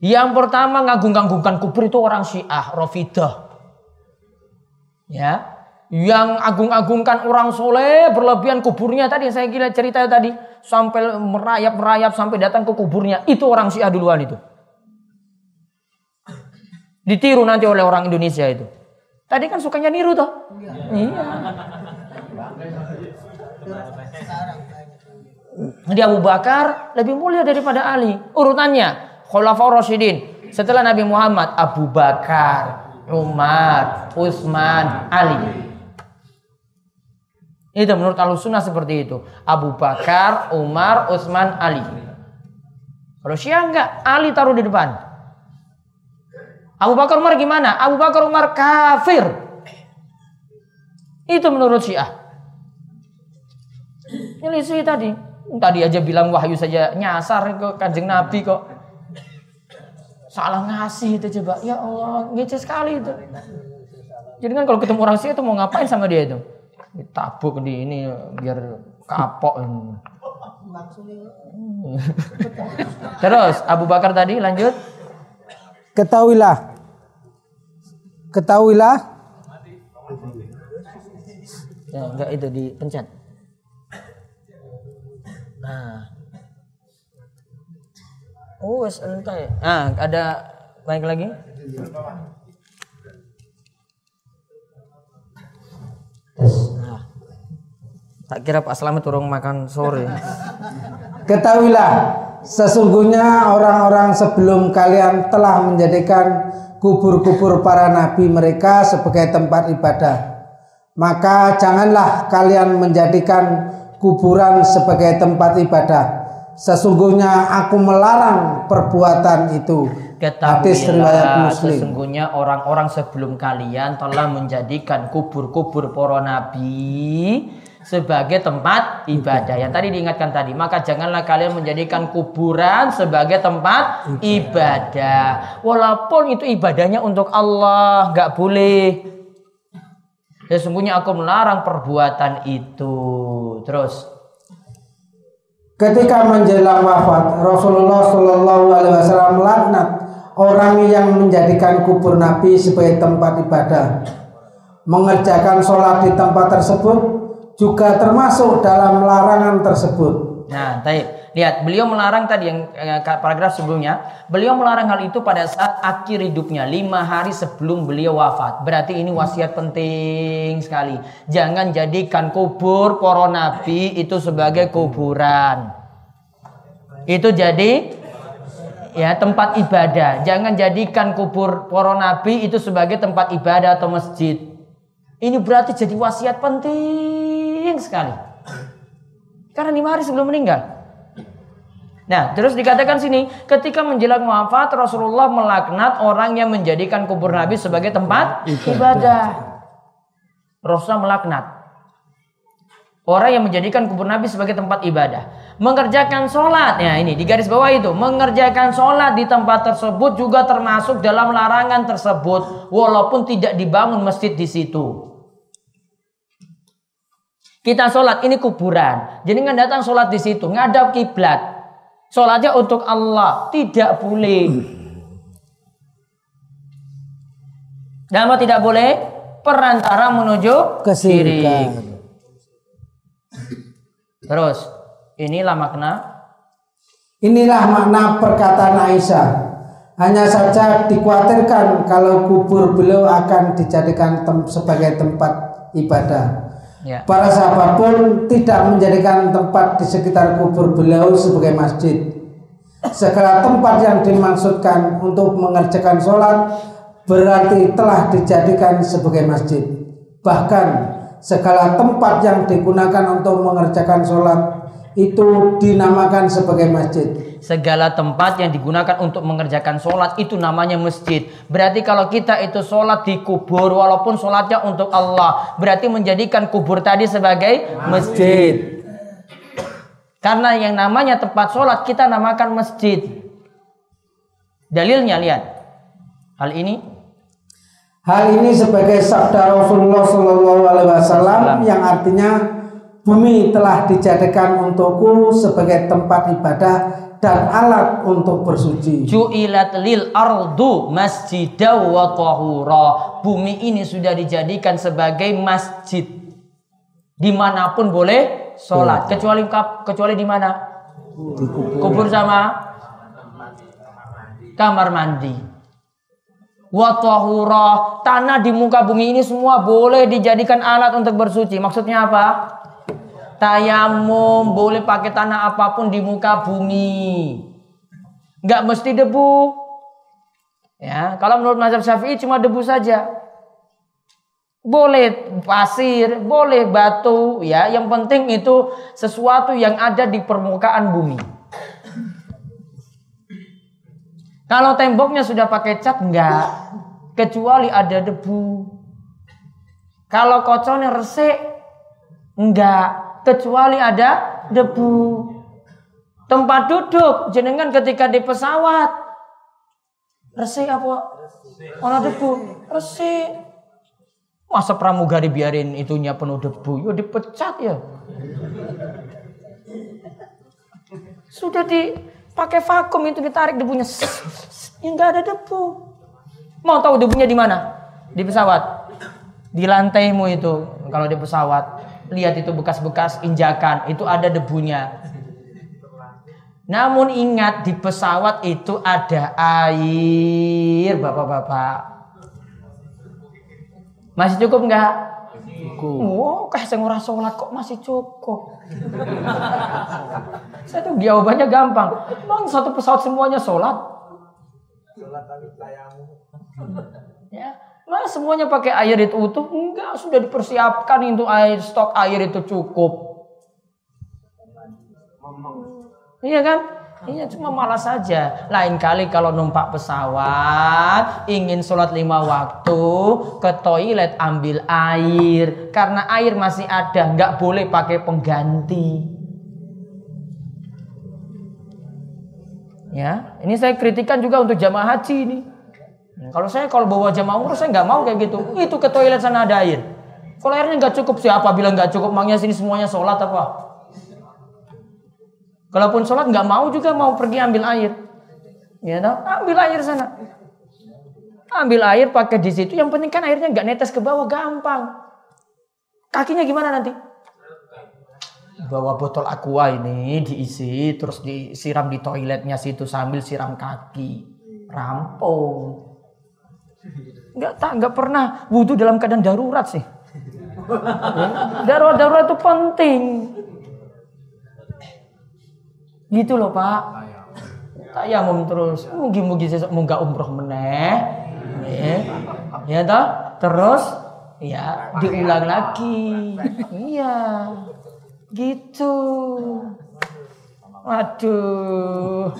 Yang pertama ngagung-agungkan kubur itu orang Syiah, Rafidah. Ya, yang agung-agungkan orang soleh berlebihan kuburnya tadi saya kira cerita tadi sampai merayap merayap sampai datang ke kuburnya itu orang Syiah duluan itu ditiru nanti oleh orang Indonesia itu tadi kan sukanya niru toh iya Jadi Abu Bakar lebih mulia daripada Ali. Urutannya Khulafaur Rasyidin. Setelah Nabi Muhammad Abu Bakar, Umar, Utsman, Ali. Itu menurut al sunnah seperti itu. Abu Bakar, Umar, Utsman, Ali. Kalau Syiah enggak, Ali taruh di depan. Abu Bakar Umar gimana? Abu Bakar Umar kafir. Itu menurut Syiah. Ini sih tadi. Tadi aja bilang wahyu saja nyasar ke kanjeng Nabi kok. Salah ngasih itu coba. Ya Allah, ngece sekali itu. Jadi kan kalau ketemu orang Syiah itu mau ngapain sama dia itu? ditabuk di ini biar kapok ini. Terus Abu Bakar tadi lanjut. Ketahuilah. Ketahuilah. Ya, enggak itu dipencet. Nah. Oh, wes entai. Ah, ada baik lagi? Nah. Tak kira Pak Slamet turun makan sore. Ketahuilah, sesungguhnya orang-orang sebelum kalian telah menjadikan kubur-kubur para nabi mereka sebagai tempat ibadah. Maka janganlah kalian menjadikan kuburan sebagai tempat ibadah. Sesungguhnya aku melarang perbuatan itu. Hadis riwayat Muslim. sesungguhnya orang-orang sebelum kalian telah menjadikan kubur-kubur para nabi sebagai tempat ibadah. Yang tadi diingatkan tadi, maka janganlah kalian menjadikan kuburan sebagai tempat ibadah. Walaupun itu ibadahnya untuk Allah, nggak boleh. Sesungguhnya aku melarang perbuatan itu. Terus, Ketika menjelang wafat, Rasulullah Shallallahu Alaihi Wasallam melaknat orang yang menjadikan kubur Nabi sebagai tempat ibadah. Mengerjakan sholat di tempat tersebut juga termasuk dalam larangan tersebut. Nah, taib. Lihat, beliau melarang tadi yang eh, paragraf sebelumnya. Beliau melarang hal itu pada saat akhir hidupnya, lima hari sebelum beliau wafat. Berarti ini wasiat penting sekali. Jangan jadikan kubur para nabi itu sebagai kuburan. Itu jadi ya tempat ibadah. Jangan jadikan kubur para nabi itu sebagai tempat ibadah atau masjid. Ini berarti jadi wasiat penting sekali. Karena lima hari sebelum meninggal. Nah, terus dikatakan sini, ketika menjelang wafat Rasulullah melaknat orang yang menjadikan kubur Nabi sebagai tempat ibadah. Rasulullah melaknat orang yang menjadikan kubur Nabi sebagai tempat ibadah. Mengerjakan sholat, ya ini di garis bawah itu, mengerjakan sholat di tempat tersebut juga termasuk dalam larangan tersebut, walaupun tidak dibangun masjid di situ. Kita sholat ini kuburan. Jadi nggak datang sholat di situ, ngadap kiblat. Sholatnya untuk Allah, tidak boleh. Dan apa tidak boleh? Perantara menuju Kesirikan. syirik. Terus, inilah makna Inilah makna perkataan Aisyah. Hanya saja dikhawatirkan kalau kubur beliau akan dijadikan tem- sebagai tempat ibadah. Ya. Para sahabat pun tidak menjadikan tempat di sekitar kubur beliau sebagai masjid. Segala tempat yang dimaksudkan untuk mengerjakan sholat berarti telah dijadikan sebagai masjid. Bahkan segala tempat yang digunakan untuk mengerjakan sholat itu dinamakan sebagai masjid. Segala tempat yang digunakan untuk mengerjakan sholat itu namanya masjid. Berarti kalau kita itu sholat di kubur walaupun sholatnya untuk Allah. Berarti menjadikan kubur tadi sebagai masjid. Karena yang namanya tempat sholat kita namakan masjid. Dalilnya lihat. Hal ini Hal ini sebagai sabda Rasulullah Shallallahu Alaihi Wasallam yang artinya bumi telah dijadikan untukku sebagai tempat ibadah dan alat untuk bersuci. Ju'ilat lil ardu masjidaw wa tahura. Bumi ini sudah dijadikan sebagai masjid. Di mana pun boleh sholat. Kecuali kap- kecuali di mana? Kubur sama kamar mandi. Wa tahura. Tanah di muka bumi ini semua boleh dijadikan alat untuk bersuci. Maksudnya apa? Tayamum boleh pakai tanah apa pun di muka bumi. Nggak mesti debu. Ya, kalau menurut mazhab Syafi'i cuma debu saja. Boleh pasir, boleh batu, ya. Yang penting itu sesuatu yang ada di permukaan bumi. Kalau temboknya sudah pakai cat enggak, kecuali ada debu. Kalau kocornya resik enggak, kecuali ada debu. Tempat duduk jenengan ketika di pesawat resik apa? Ono debu, resik. Masa pramugari biarin itunya penuh debu, yo dipecat ya. Sudah dipakai vakum itu ditarik debunya, ya ada debu. Mau tahu debunya di mana? Di pesawat, di lantaimu itu kalau di pesawat lihat itu bekas-bekas injakan itu ada debunya. Namun ingat di pesawat itu ada air, bapak-bapak. Masih cukup nggak? cukup. Oh, kayak saya ora sholat kok masih cukup. saya tuh jawabannya gampang. Emang satu pesawat semuanya sholat? Ya, Nah, semuanya pakai air itu utuh? Enggak, sudah dipersiapkan untuk air stok air itu cukup. Iya kan? Iya cuma malas saja. Lain kali kalau numpak pesawat, ingin sholat lima waktu, ke toilet ambil air. Karena air masih ada, nggak boleh pakai pengganti. Ya, ini saya kritikan juga untuk jamaah haji ini. Kalau saya kalau bawa jamaah umroh saya nggak mau kayak gitu. Itu ke toilet sana ada air. Kalau airnya nggak cukup siapa bilang nggak cukup? Mangnya sini semuanya sholat apa? Kalaupun sholat nggak mau juga mau pergi ambil air. Ya toh? ambil air sana. Ambil air pakai di situ. Yang penting kan airnya nggak netes ke bawah gampang. Kakinya gimana nanti? Bawa botol aqua ini diisi terus disiram di toiletnya situ sambil siram kaki. Rampung. Nggak tak nggak pernah wudhu dalam keadaan darurat sih. Ya, darurat darurat itu penting. Gitu loh Pak. Tayamum terus. Mugi-mugi sesuk munggah umroh meneh. Ya. Ya toh? Terus ya diulang lagi. Iya. Gitu. Waduh.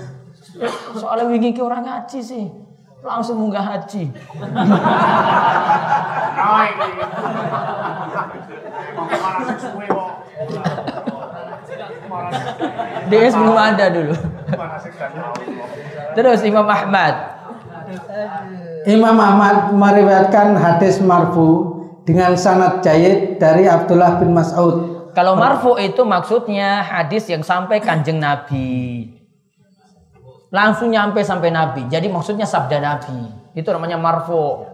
Soalnya wingi ki orang ngaji sih. Langsung munggah haji. DS belum ada dulu. Terus Imam Ahmad. Imam Ahmad meriwayatkan hadis marfu dengan sanad jayid dari Abdullah bin Mas'ud. Kalau marfu itu maksudnya hadis yang sampai kanjeng Nabi. Langsung nyampe sampai Nabi. Jadi maksudnya sabda Nabi. Itu namanya marfu.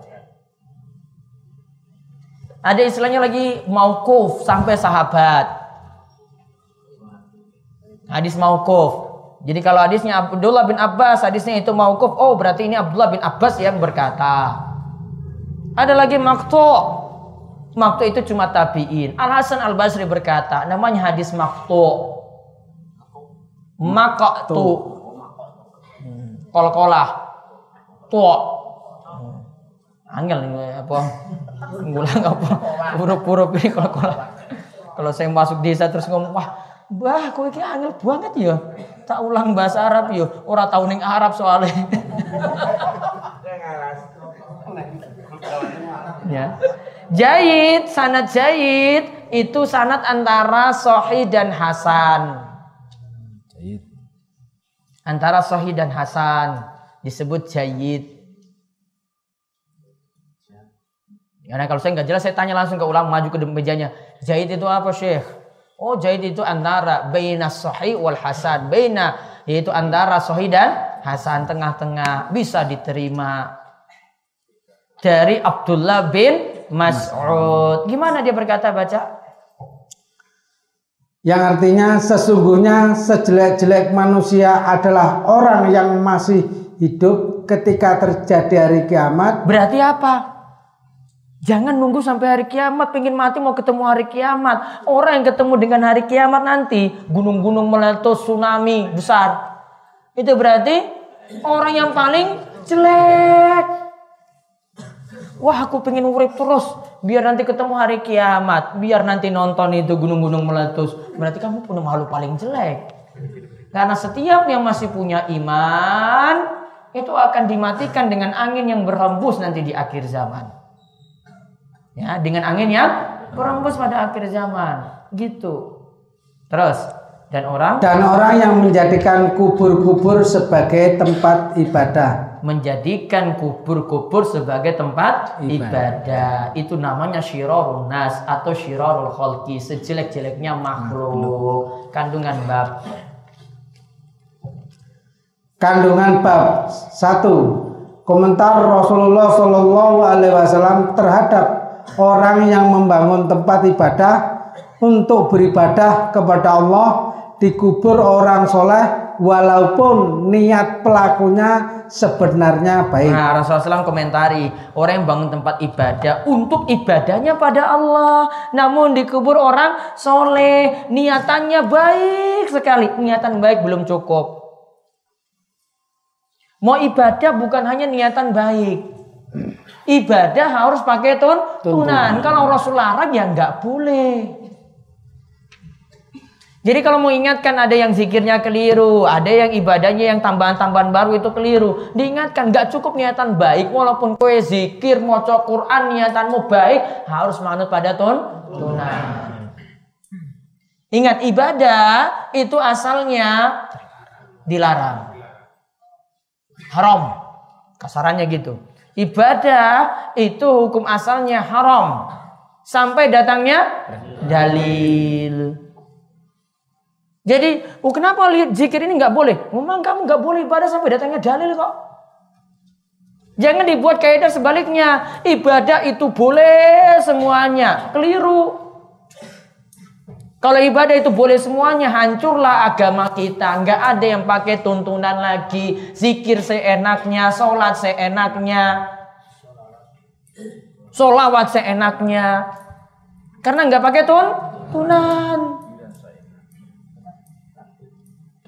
Ada istilahnya lagi maukuf sampai sahabat. Hadis maukuf. Jadi kalau hadisnya Abdullah bin Abbas, hadisnya itu maukuf. Oh berarti ini Abdullah bin Abbas yang berkata. Ada lagi maktu. Maktu itu cuma tabiin. Al Hasan Al Basri berkata, namanya hadis maktu. Maktu. Kol-kolah. Tua. Angel ini apa? Ngulang apa? Huruf-huruf ini kol-kolah. Kalau saya masuk desa terus ngomong, wah, bah, kowe iki angel banget ya. Tak ulang bahasa Arab ya. Ora tau ning Arab soalnya. ya. Jayid, sanad jayid itu sanad antara Sahih dan Hasan. Antara Sahih dan Hasan disebut jayid. Karena kalau saya nggak jelas saya tanya langsung ke ulama maju ke mejanya. Jahit itu apa Syekh? Oh jahit itu antara baina sahih wal hasan. Baina yaitu antara sahih dan hasan tengah-tengah bisa diterima. Dari Abdullah bin Mas'ud. Gimana dia berkata baca? Yang artinya sesungguhnya sejelek-jelek manusia adalah orang yang masih hidup ketika terjadi hari kiamat Berarti apa? Jangan nunggu sampai hari kiamat, pengen mati mau ketemu hari kiamat. Orang yang ketemu dengan hari kiamat nanti, gunung-gunung meletus, tsunami besar. Itu berarti orang yang paling jelek. Wah aku pengen urip terus, biar nanti ketemu hari kiamat, biar nanti nonton itu gunung-gunung meletus. Berarti kamu punya makhluk paling jelek. Karena setiap yang masih punya iman, itu akan dimatikan dengan angin yang berhembus nanti di akhir zaman. Ya, dengan angin yang berembus pada akhir zaman. Gitu. Terus dan orang dan orang yang menjadikan kubur-kubur sebagai tempat ibadah. Menjadikan kubur-kubur sebagai tempat Ibadah. ibadah. Itu namanya syirarun nas atau syirarul khalqi, sejelek-jeleknya makhluk. Kandungan bab. Kandungan bab 1. Komentar Rasulullah Shallallahu alaihi wasallam terhadap orang yang membangun tempat ibadah untuk beribadah kepada Allah di kubur orang soleh walaupun niat pelakunya sebenarnya baik. Nah, Rasulullah SAW komentari, orang yang bangun tempat ibadah untuk ibadahnya pada Allah. Namun dikubur orang soleh, niatannya baik sekali. Niatan baik belum cukup. Mau ibadah bukan hanya niatan baik. Ibadah harus pakai tun tunan. Kalau Rasul larang ya nggak boleh. Jadi kalau mau ingatkan ada yang zikirnya keliru, ada yang ibadahnya yang tambahan-tambahan baru itu keliru. Diingatkan nggak cukup niatan baik walaupun kue zikir mau Quran niatanmu baik harus manut pada tun tunan. Ingat ibadah itu asalnya dilarang. Haram. Kasarannya gitu. Ibadah itu hukum asalnya haram. Sampai datangnya dalil. Jadi, oh kenapa lihat zikir ini nggak boleh? Memang kamu nggak boleh ibadah sampai datangnya dalil kok. Jangan dibuat kaidah sebaliknya. Ibadah itu boleh semuanya. Keliru. Kalau ibadah itu boleh semuanya, hancurlah agama kita. Nggak ada yang pakai tuntunan lagi. Zikir seenaknya, sholat seenaknya. Sholawat seenaknya. Karena nggak pakai tun tunan.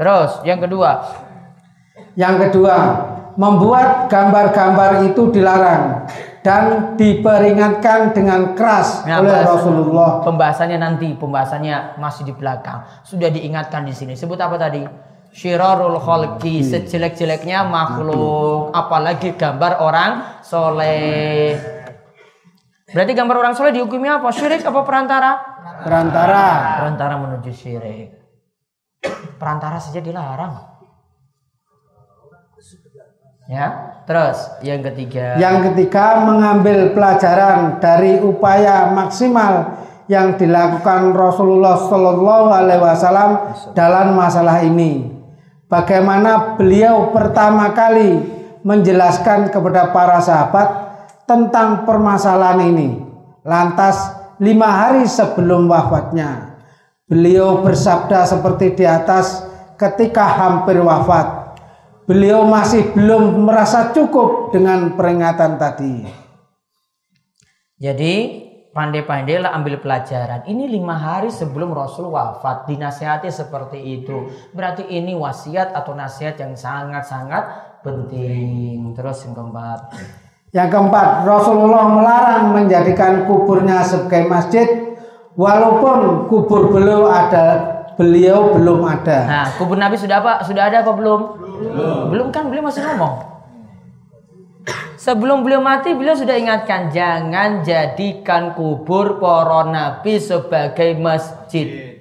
Terus yang kedua. Yang kedua, membuat gambar-gambar itu dilarang dan diperingatkan dengan keras Nah, oleh Rasulullah. Pembahasannya nanti, pembahasannya masih di belakang. Sudah diingatkan di sini. Sebut apa tadi? Syirarul khalqi, sejelek-jeleknya makhluk, apalagi gambar orang soleh. Berarti gambar orang soleh dihukumi apa? Syirik apa perantara? Perantara Perantara menuju syirik. Perantara saja dilarang. Ya, terus yang ketiga. Yang ketiga, mengambil pelajaran dari upaya maksimal yang dilakukan Rasulullah Shallallahu Alaihi Wasallam dalam masalah ini. Bagaimana beliau pertama kali menjelaskan kepada para sahabat tentang permasalahan ini. Lantas lima hari sebelum wafatnya, beliau bersabda seperti di atas ketika hampir wafat. Beliau masih belum merasa cukup dengan peringatan tadi. Jadi pandai-pandailah ambil pelajaran. Ini lima hari sebelum Rasul wafat dinasihati seperti itu. Berarti ini wasiat atau nasihat yang sangat-sangat penting. Terus yang keempat. Yang keempat, Rasulullah melarang menjadikan kuburnya sebagai masjid walaupun kubur beliau ada beliau belum ada. Nah, kubur Nabi sudah apa? Sudah ada apa belum? Belum. Belum kan beliau masih ngomong. Sebelum beliau mati, beliau sudah ingatkan jangan jadikan kubur para nabi sebagai masjid.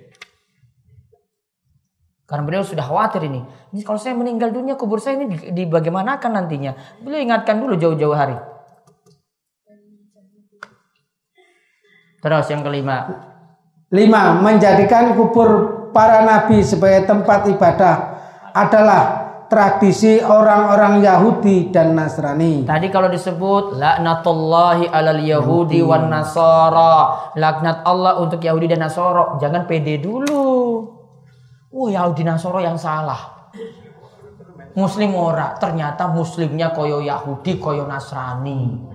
Karena beliau sudah khawatir ini. Ini kalau saya meninggal dunia, kubur saya ini di, di bagaimanakan nantinya? Beliau ingatkan dulu jauh-jauh hari. Terus yang kelima. Lima, menjadikan kubur para nabi sebagai tempat ibadah adalah tradisi orang-orang Yahudi dan Nasrani. Tadi kalau disebut laknatullahi alal yahudi wan nasara, laknat Allah untuk Yahudi dan Nasara, jangan pede dulu. Oh Yahudi Nasara yang salah. Muslim ora, ternyata muslimnya koyo Yahudi, koyo Nasrani.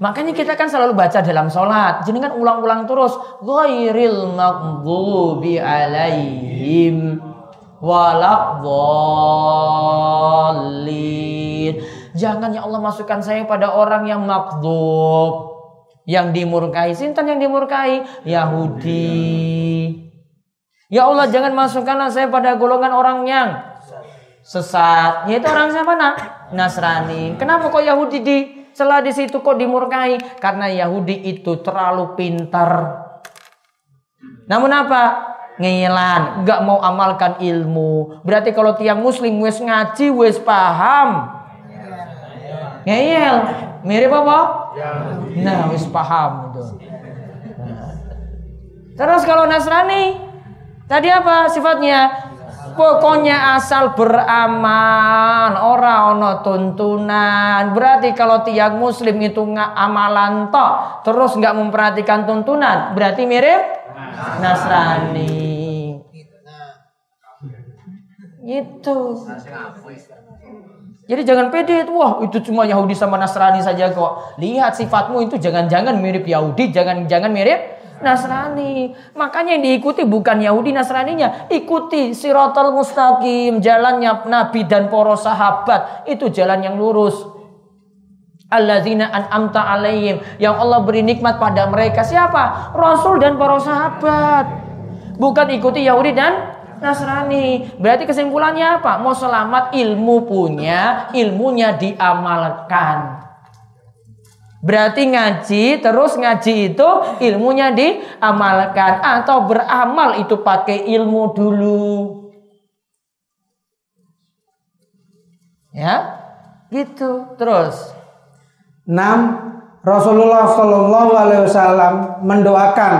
Makanya kita kan selalu baca dalam sholat. Jadi kan ulang-ulang terus. Ghairil maghdubi alaihim walakdallin. Jangan ya Allah masukkan saya pada orang yang makdub. Yang dimurkai. Sintan yang dimurkai? Yahudi. Ya Allah jangan masukkanlah saya pada golongan orang yang sesat. Yaitu orang siapa nak? Nasrani. Kenapa kok Yahudi di celah di situ kok dimurkai? Karena Yahudi itu terlalu pintar. Namun apa? Ngeyelan, nggak mau amalkan ilmu. Berarti kalau tiang muslim wes ngaji, wes paham. Ngeyel, mirip apa? Nah, wes paham itu. Nah. Terus kalau Nasrani, tadi apa sifatnya? Pokoknya asal beraman, ora ono tuntunan. Berarti kalau tiang muslim itu nggak amalan toh, terus nggak memperhatikan tuntunan, berarti mirip Nasrani. Itu. Jadi jangan pede itu, wah itu cuma Yahudi sama Nasrani saja kok. Lihat sifatmu itu jangan-jangan mirip Yahudi, jangan-jangan mirip Nasrani. Makanya yang diikuti bukan Yahudi Nasraninya, ikuti sirotol mustaqim, jalannya Nabi dan para sahabat. Itu jalan yang lurus. Alladzina an'amta alaihim yang Allah beri nikmat pada mereka siapa? Rasul dan para sahabat. Bukan ikuti Yahudi dan Nasrani. Berarti kesimpulannya apa? Mau selamat ilmu punya, ilmunya diamalkan. Berarti ngaji, terus ngaji itu ilmunya diamalkan. Atau beramal itu pakai ilmu dulu. Ya, gitu. Terus. 6. Rasulullah Shallallahu Alaihi Wasallam mendoakan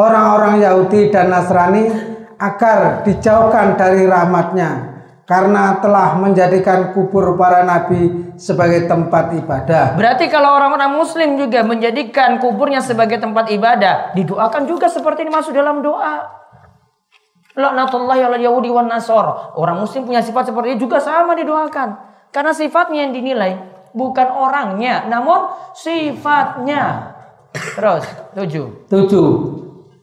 orang-orang Yahudi dan Nasrani agar dijauhkan dari rahmatnya karena telah menjadikan kubur para nabi sebagai tempat ibadah. Berarti kalau orang-orang muslim juga menjadikan kuburnya sebagai tempat ibadah, didoakan juga seperti ini masuk dalam doa. Laknatullahi ala Yahudi wan Nasor. Orang muslim punya sifat seperti ini juga sama didoakan. Karena sifatnya yang dinilai bukan orangnya, namun sifatnya. Terus, tujuh. Tujuh.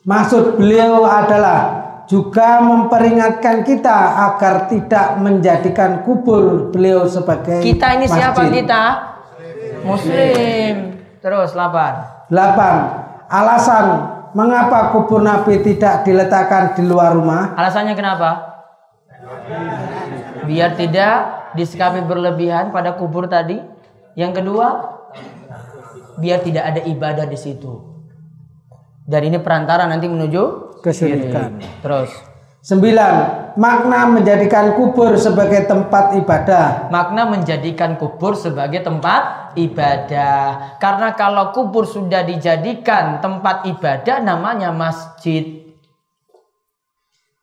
Maksud beliau adalah juga memperingatkan kita agar tidak menjadikan kubur beliau sebagai Kita ini masjid. siapa kita? Muslim. Terus 8. 8. Alasan mengapa kubur Nabi tidak diletakkan di luar rumah? Alasannya kenapa? Biar tidak disikapi berlebihan pada kubur tadi. Yang kedua, biar tidak ada ibadah di situ. Dan ini perantara nanti menuju Kesyirikan. syirik. Terus, Sembilan, makna menjadikan kubur sebagai tempat ibadah. makna menjadikan kubur sebagai tempat ibadah. Karena kalau kubur sudah dijadikan tempat ibadah namanya masjid.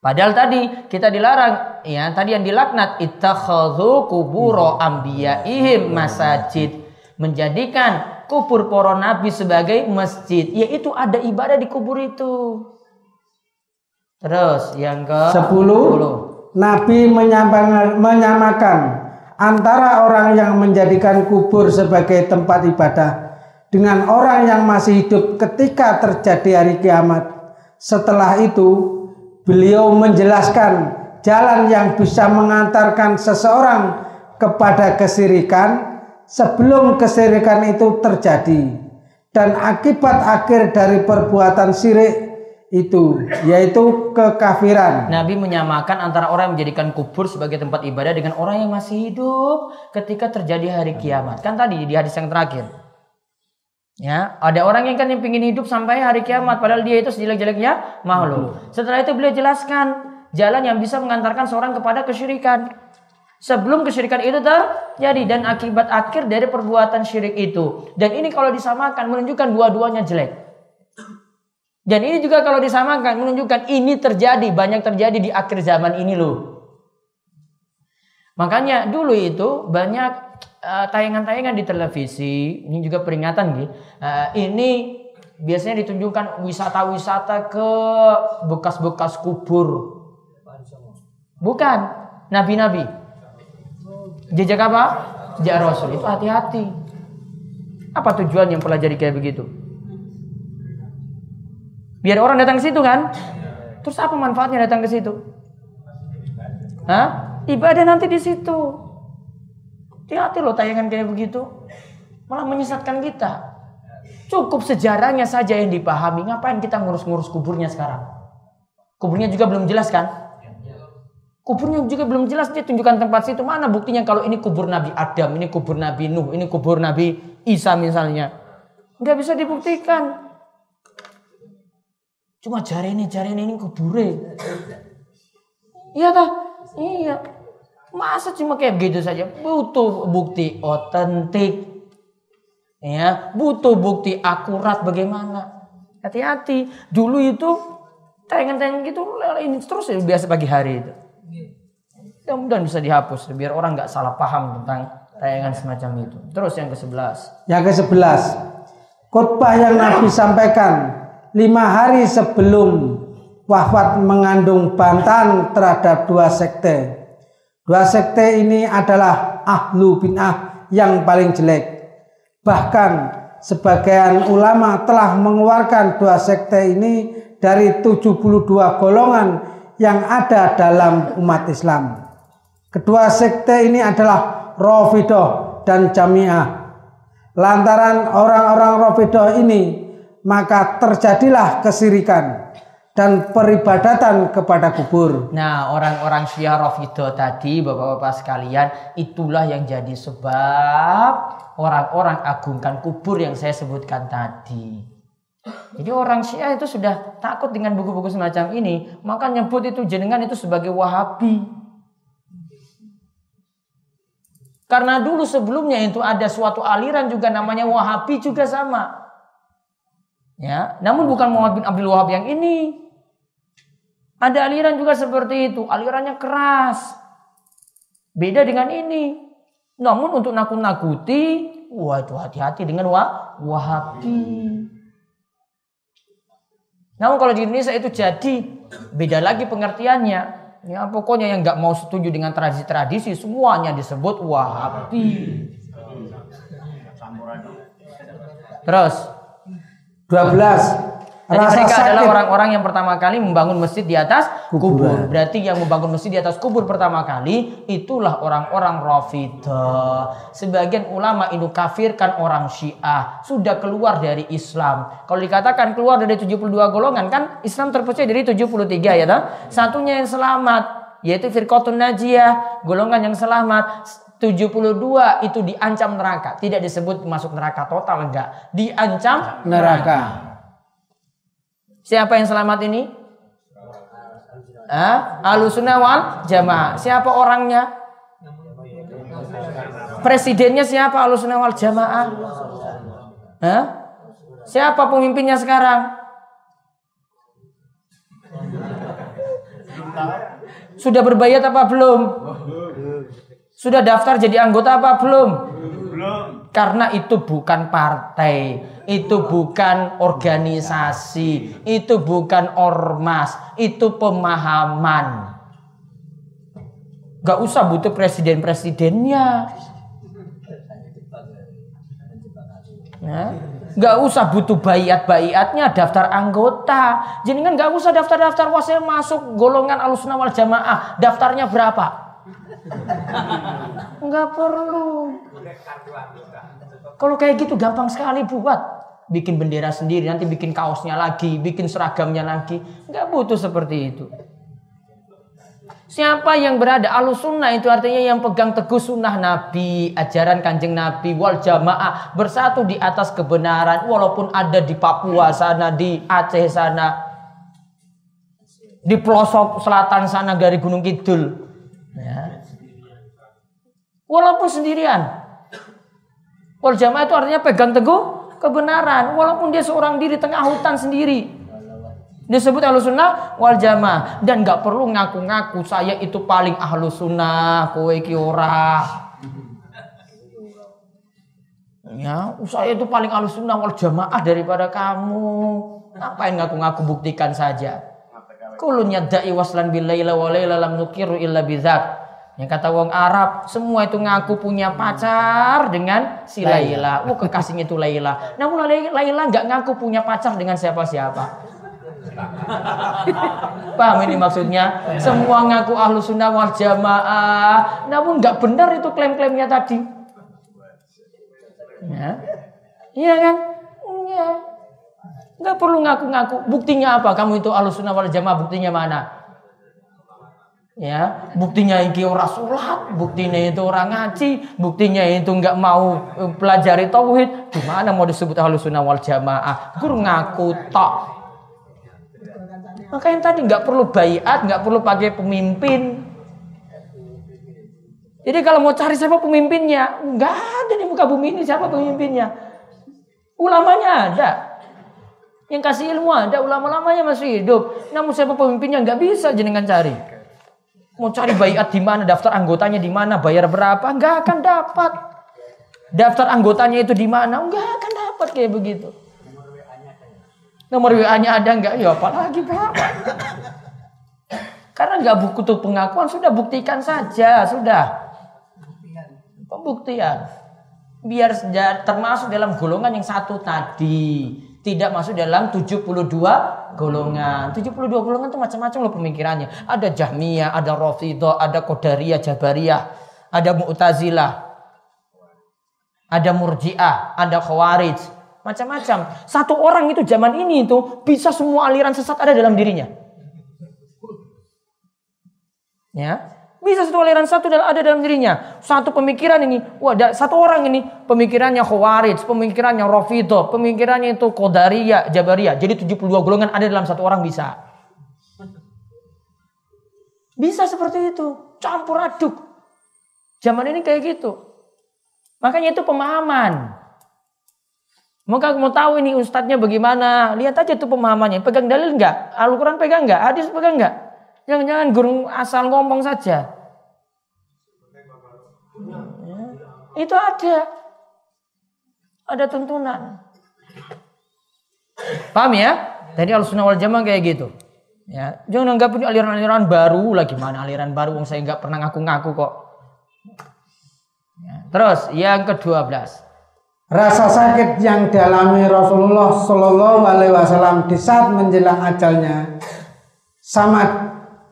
Padahal tadi kita dilarang, ya tadi yang dilaknat ittakhadhu kuburo anbiya'ihim masajid. Menjadikan kubur para nabi sebagai masjid, yaitu ada ibadah di kubur itu. Terus yang ke Sepuluh, Nabi menyamakan, menyamakan antara orang yang menjadikan kubur sebagai tempat ibadah dengan orang yang masih hidup ketika terjadi hari kiamat. Setelah itu, beliau menjelaskan jalan yang bisa mengantarkan seseorang kepada kesirikan sebelum kesirikan itu terjadi. Dan akibat akhir dari perbuatan syirik itu yaitu kekafiran. Nabi menyamakan antara orang yang menjadikan kubur sebagai tempat ibadah dengan orang yang masih hidup ketika terjadi hari kiamat. Kan tadi di hadis yang terakhir. Ya, ada orang yang kan yang ingin hidup sampai hari kiamat padahal dia itu sejelek-jeleknya makhluk. Setelah itu beliau jelaskan jalan yang bisa mengantarkan seorang kepada kesyirikan. Sebelum kesyirikan itu terjadi dan akibat akhir dari perbuatan syirik itu. Dan ini kalau disamakan menunjukkan dua-duanya jelek. Dan ini juga kalau disamakan menunjukkan ini terjadi, banyak terjadi di akhir zaman ini loh. Makanya dulu itu banyak eh, tayangan-tayangan di televisi, ini juga peringatan gitu. Eh, ini biasanya ditunjukkan wisata-wisata ke bekas-bekas kubur. Bukan, nabi-nabi. Jejak apa? Jejak Rasul itu hati-hati. Apa tujuan yang pelajari kayak begitu? Biar orang datang ke situ kan? Terus apa manfaatnya datang ke situ? Hah? Ibadah nanti di situ. Hati-hati loh tayangan kayak begitu. Malah menyesatkan kita. Cukup sejarahnya saja yang dipahami. Ngapain kita ngurus-ngurus kuburnya sekarang? Kuburnya juga belum jelas kan? Kuburnya juga belum jelas dia tunjukkan tempat situ mana buktinya kalau ini kubur Nabi Adam, ini kubur Nabi Nuh, ini kubur Nabi Isa misalnya. Nggak bisa dibuktikan. Cuma jari ini, jari ini, kubure. Iya tak? Iya. Masa cuma kayak begitu saja? Butuh bukti otentik. Ya, butuh bukti akurat bagaimana. Hati-hati. Dulu itu tayangan-tayangan gitu ini terus ya biasa pagi hari itu. Mudah-mudahan bisa dihapus biar orang nggak salah paham tentang tayangan semacam itu. Terus yang ke-11. Yang ke-11, khotbah yang Nabi sampaikan lima hari sebelum wafat mengandung bantahan terhadap dua sekte. Dua sekte ini adalah ahlu bin'ah yang paling jelek. Bahkan sebagian ulama telah mengeluarkan dua sekte ini dari 72 golongan yang ada dalam umat Islam. Kedua sekte ini adalah Rafidah dan Jami'ah. Lantaran orang-orang Rafidah ini maka terjadilah kesirikan dan peribadatan kepada kubur. Nah, orang-orang Syiah Rafidah tadi, Bapak-bapak sekalian, itulah yang jadi sebab orang-orang agungkan kubur yang saya sebutkan tadi. Jadi orang Syiah itu sudah takut dengan buku-buku semacam ini, maka nyebut itu jenengan itu sebagai Wahabi. Karena dulu sebelumnya itu ada suatu aliran juga namanya Wahabi juga sama. Ya, namun bukan Muhammad bin Abdul Wahab yang ini. Ada aliran juga seperti itu, alirannya keras. Beda dengan ini. Namun untuk nakut-nakuti, wah itu hati-hati dengan wah, wahabi. Namun kalau di Indonesia itu jadi beda lagi pengertiannya. Ya pokoknya yang nggak mau setuju dengan tradisi-tradisi semuanya disebut wahabi. Terus 12. Jadi Rasa mereka adalah sakit. orang-orang yang pertama kali membangun masjid di atas kubur. Kuburan. Berarti yang membangun masjid di atas kubur pertama kali itulah orang-orang Rafidah. Sebagian ulama itu kafirkan orang Syiah, sudah keluar dari Islam. Kalau dikatakan keluar dari 72 golongan kan Islam terpecah dari 73 ya toh? Satunya yang selamat yaitu Firqatun Najiyah, golongan yang selamat. 72 itu diancam neraka, tidak disebut masuk neraka total enggak, diancam neraka. Siapa yang selamat ini? Alusunnah wal jamaah. Siapa orangnya? Presidennya siapa Alusunnah wal jamaah? Hah? Siapa pemimpinnya sekarang? Sudah berbayat apa belum? Sudah daftar jadi anggota apa belum? Karena itu bukan partai, itu bukan organisasi, itu bukan ormas, itu pemahaman. Gak usah butuh presiden-presidennya. Ya. Gak usah butuh bayat-bayatnya daftar anggota. Jadi kan gak usah daftar-daftar saya masuk golongan alusna wal jamaah. Daftarnya berapa? Nggak perlu. Kalau kayak gitu gampang sekali buat. Bikin bendera sendiri, nanti bikin kaosnya lagi, bikin seragamnya lagi. Nggak butuh seperti itu. Siapa yang berada alus sunnah itu artinya yang pegang teguh sunnah Nabi, ajaran kanjeng Nabi, wal jamaah bersatu di atas kebenaran, walaupun ada di Papua sana, di Aceh sana, di pelosok selatan sana dari Gunung Kidul. Walaupun sendirian. Wal jamaah itu artinya pegang teguh kebenaran, walaupun dia seorang diri tengah hutan sendiri. Disebut ahlu sunnah wal jamaah dan nggak perlu ngaku-ngaku saya itu paling ahlu sunnah, kowe ki ora. Ya, saya itu paling ahlu sunnah wal jamaah daripada kamu. Ngapain ngaku-ngaku buktikan saja. Kulun yadda'i waslan bil laila wa laila lam nukiru illa bidzat. Yang kata wong Arab, semua itu ngaku punya pacar dengan si Laila. Oh, kekasihnya itu Laila. Namun Laila nggak ngaku punya pacar dengan siapa-siapa. <laughs> Paham ini maksudnya? Semua ngaku ahlu sunnah wal jamaah. Namun nggak benar itu klaim-klaimnya tadi. Ya. Iya kan? Iya. Nggak perlu ngaku-ngaku. Buktinya apa? Kamu itu ahlu sunnah wal jamaah. Buktinya mana? Ya, buktinya iki ora sholat, buktinya itu orang ngaji, buktinya itu nggak mau eh, pelajari tauhid. Gimana mau disebut ahlu sunnah wal jamaah? Guru ngaku tok. Maka yang tadi nggak perlu bayat, nggak perlu pakai pemimpin. Jadi kalau mau cari siapa pemimpinnya, nggak ada di muka bumi ini siapa pemimpinnya. Ulamanya ada. Yang kasih ilmu ada, ulama-lamanya masih hidup. Namun siapa pemimpinnya nggak bisa jenengan cari. Mau cari bayat di mana, daftar anggotanya di mana, bayar berapa, nggak akan dapat. Daftar anggotanya itu di mana, nggak akan dapat kayak begitu. Nomor WA-nya ada nggak? Ya apalagi Pak. Karena nggak butuh pengakuan, sudah buktikan saja, sudah. Pembuktian. Biar termasuk dalam golongan yang satu tadi. Tidak masuk dalam 72 golongan. 72 golongan itu macam-macam loh pemikirannya. Ada Jahmiyah, ada Rafidah, ada Qadariyah, Jabariyah, ada Mu'tazilah, ada Murji'ah, ada Khawarij, macam-macam. Satu orang itu zaman ini itu bisa semua aliran sesat ada dalam dirinya. Ya, bisa satu aliran satu dan ada dalam dirinya. Satu pemikiran ini, wah, satu orang ini pemikirannya Khawarij, pemikirannya Rafidah, pemikirannya itu Qadariyah, Jabariyah. Jadi 72 golongan ada dalam satu orang bisa. Bisa seperti itu, campur aduk. Zaman ini kayak gitu. Makanya itu pemahaman. Maka mau tahu ini ustadznya bagaimana, lihat aja tuh pemahamannya. Pegang dalil enggak? Al-Quran pegang enggak? Hadis pegang enggak? Jangan-jangan guru asal ngomong saja. Ya, Itu ada. Ada tuntunan. Paham ya? Tadi al-sunnah wal jamaah kayak gitu. Ya, jangan anggap ini aliran-aliran baru lagi mana aliran baru wong saya nggak pernah ngaku-ngaku kok. Ya, terus yang ke-12. Rasa sakit yang dialami Rasulullah Shallallahu Alaihi Wasallam di saat menjelang ajalnya sama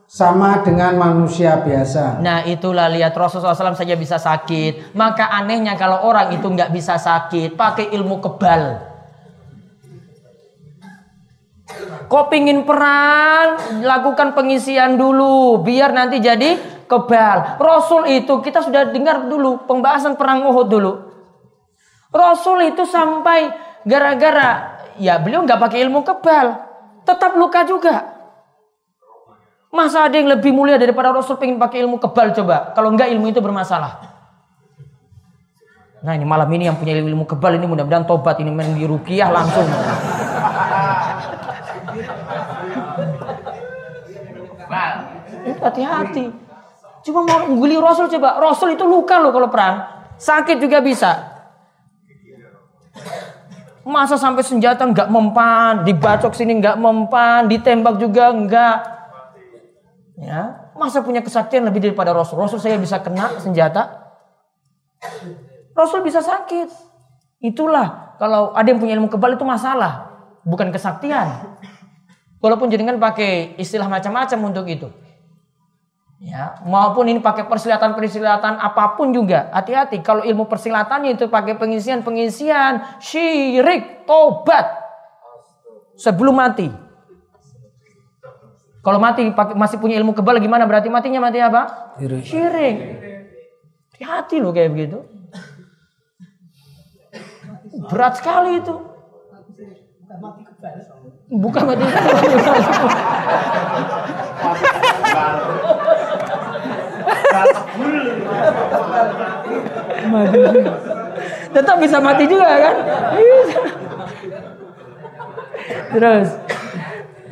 sama dengan manusia biasa. Nah itulah lihat Rasulullah SAW saja bisa sakit. Maka anehnya kalau orang itu nggak bisa sakit, pakai ilmu kebal. Kok pingin perang, lakukan pengisian dulu, biar nanti jadi kebal. Rasul itu kita sudah dengar dulu pembahasan perang Uhud dulu. Rasul itu sampai gara-gara ya beliau nggak pakai ilmu kebal, tetap luka juga. Masa ada yang lebih mulia daripada Rasul pengen pakai ilmu kebal coba? Kalau enggak ilmu itu bermasalah. Nah ini malam ini yang punya ilmu kebal ini mudah-mudahan tobat ini main di rukiah langsung. Hati-hati. Cuma mau guli Rasul coba. Rasul itu luka loh kalau perang. Sakit juga bisa. Masa sampai senjata nggak mempan, dibacok sini nggak mempan, ditembak juga nggak. Ya, masa punya kesaktian lebih daripada Rasul? Rasul saya bisa kena senjata. Rasul bisa sakit. Itulah kalau ada yang punya ilmu kebal itu masalah, bukan kesaktian. Walaupun jenengan pakai istilah macam-macam untuk itu. Ya, maupun ini pakai persilatan-persilatan apa pun juga. Hati-hati kalau ilmu persilatannya itu pakai pengisian-pengisian, syirik, tobat sebelum mati. Kalau mati masih punya ilmu kebal gimana? Berarti matinya mati apa? Syirik. Hati-hati loh kayak begitu. Berat sekali itu. Bukan mati kebal. Tetap bisa mati juga kan? Bisa. Terus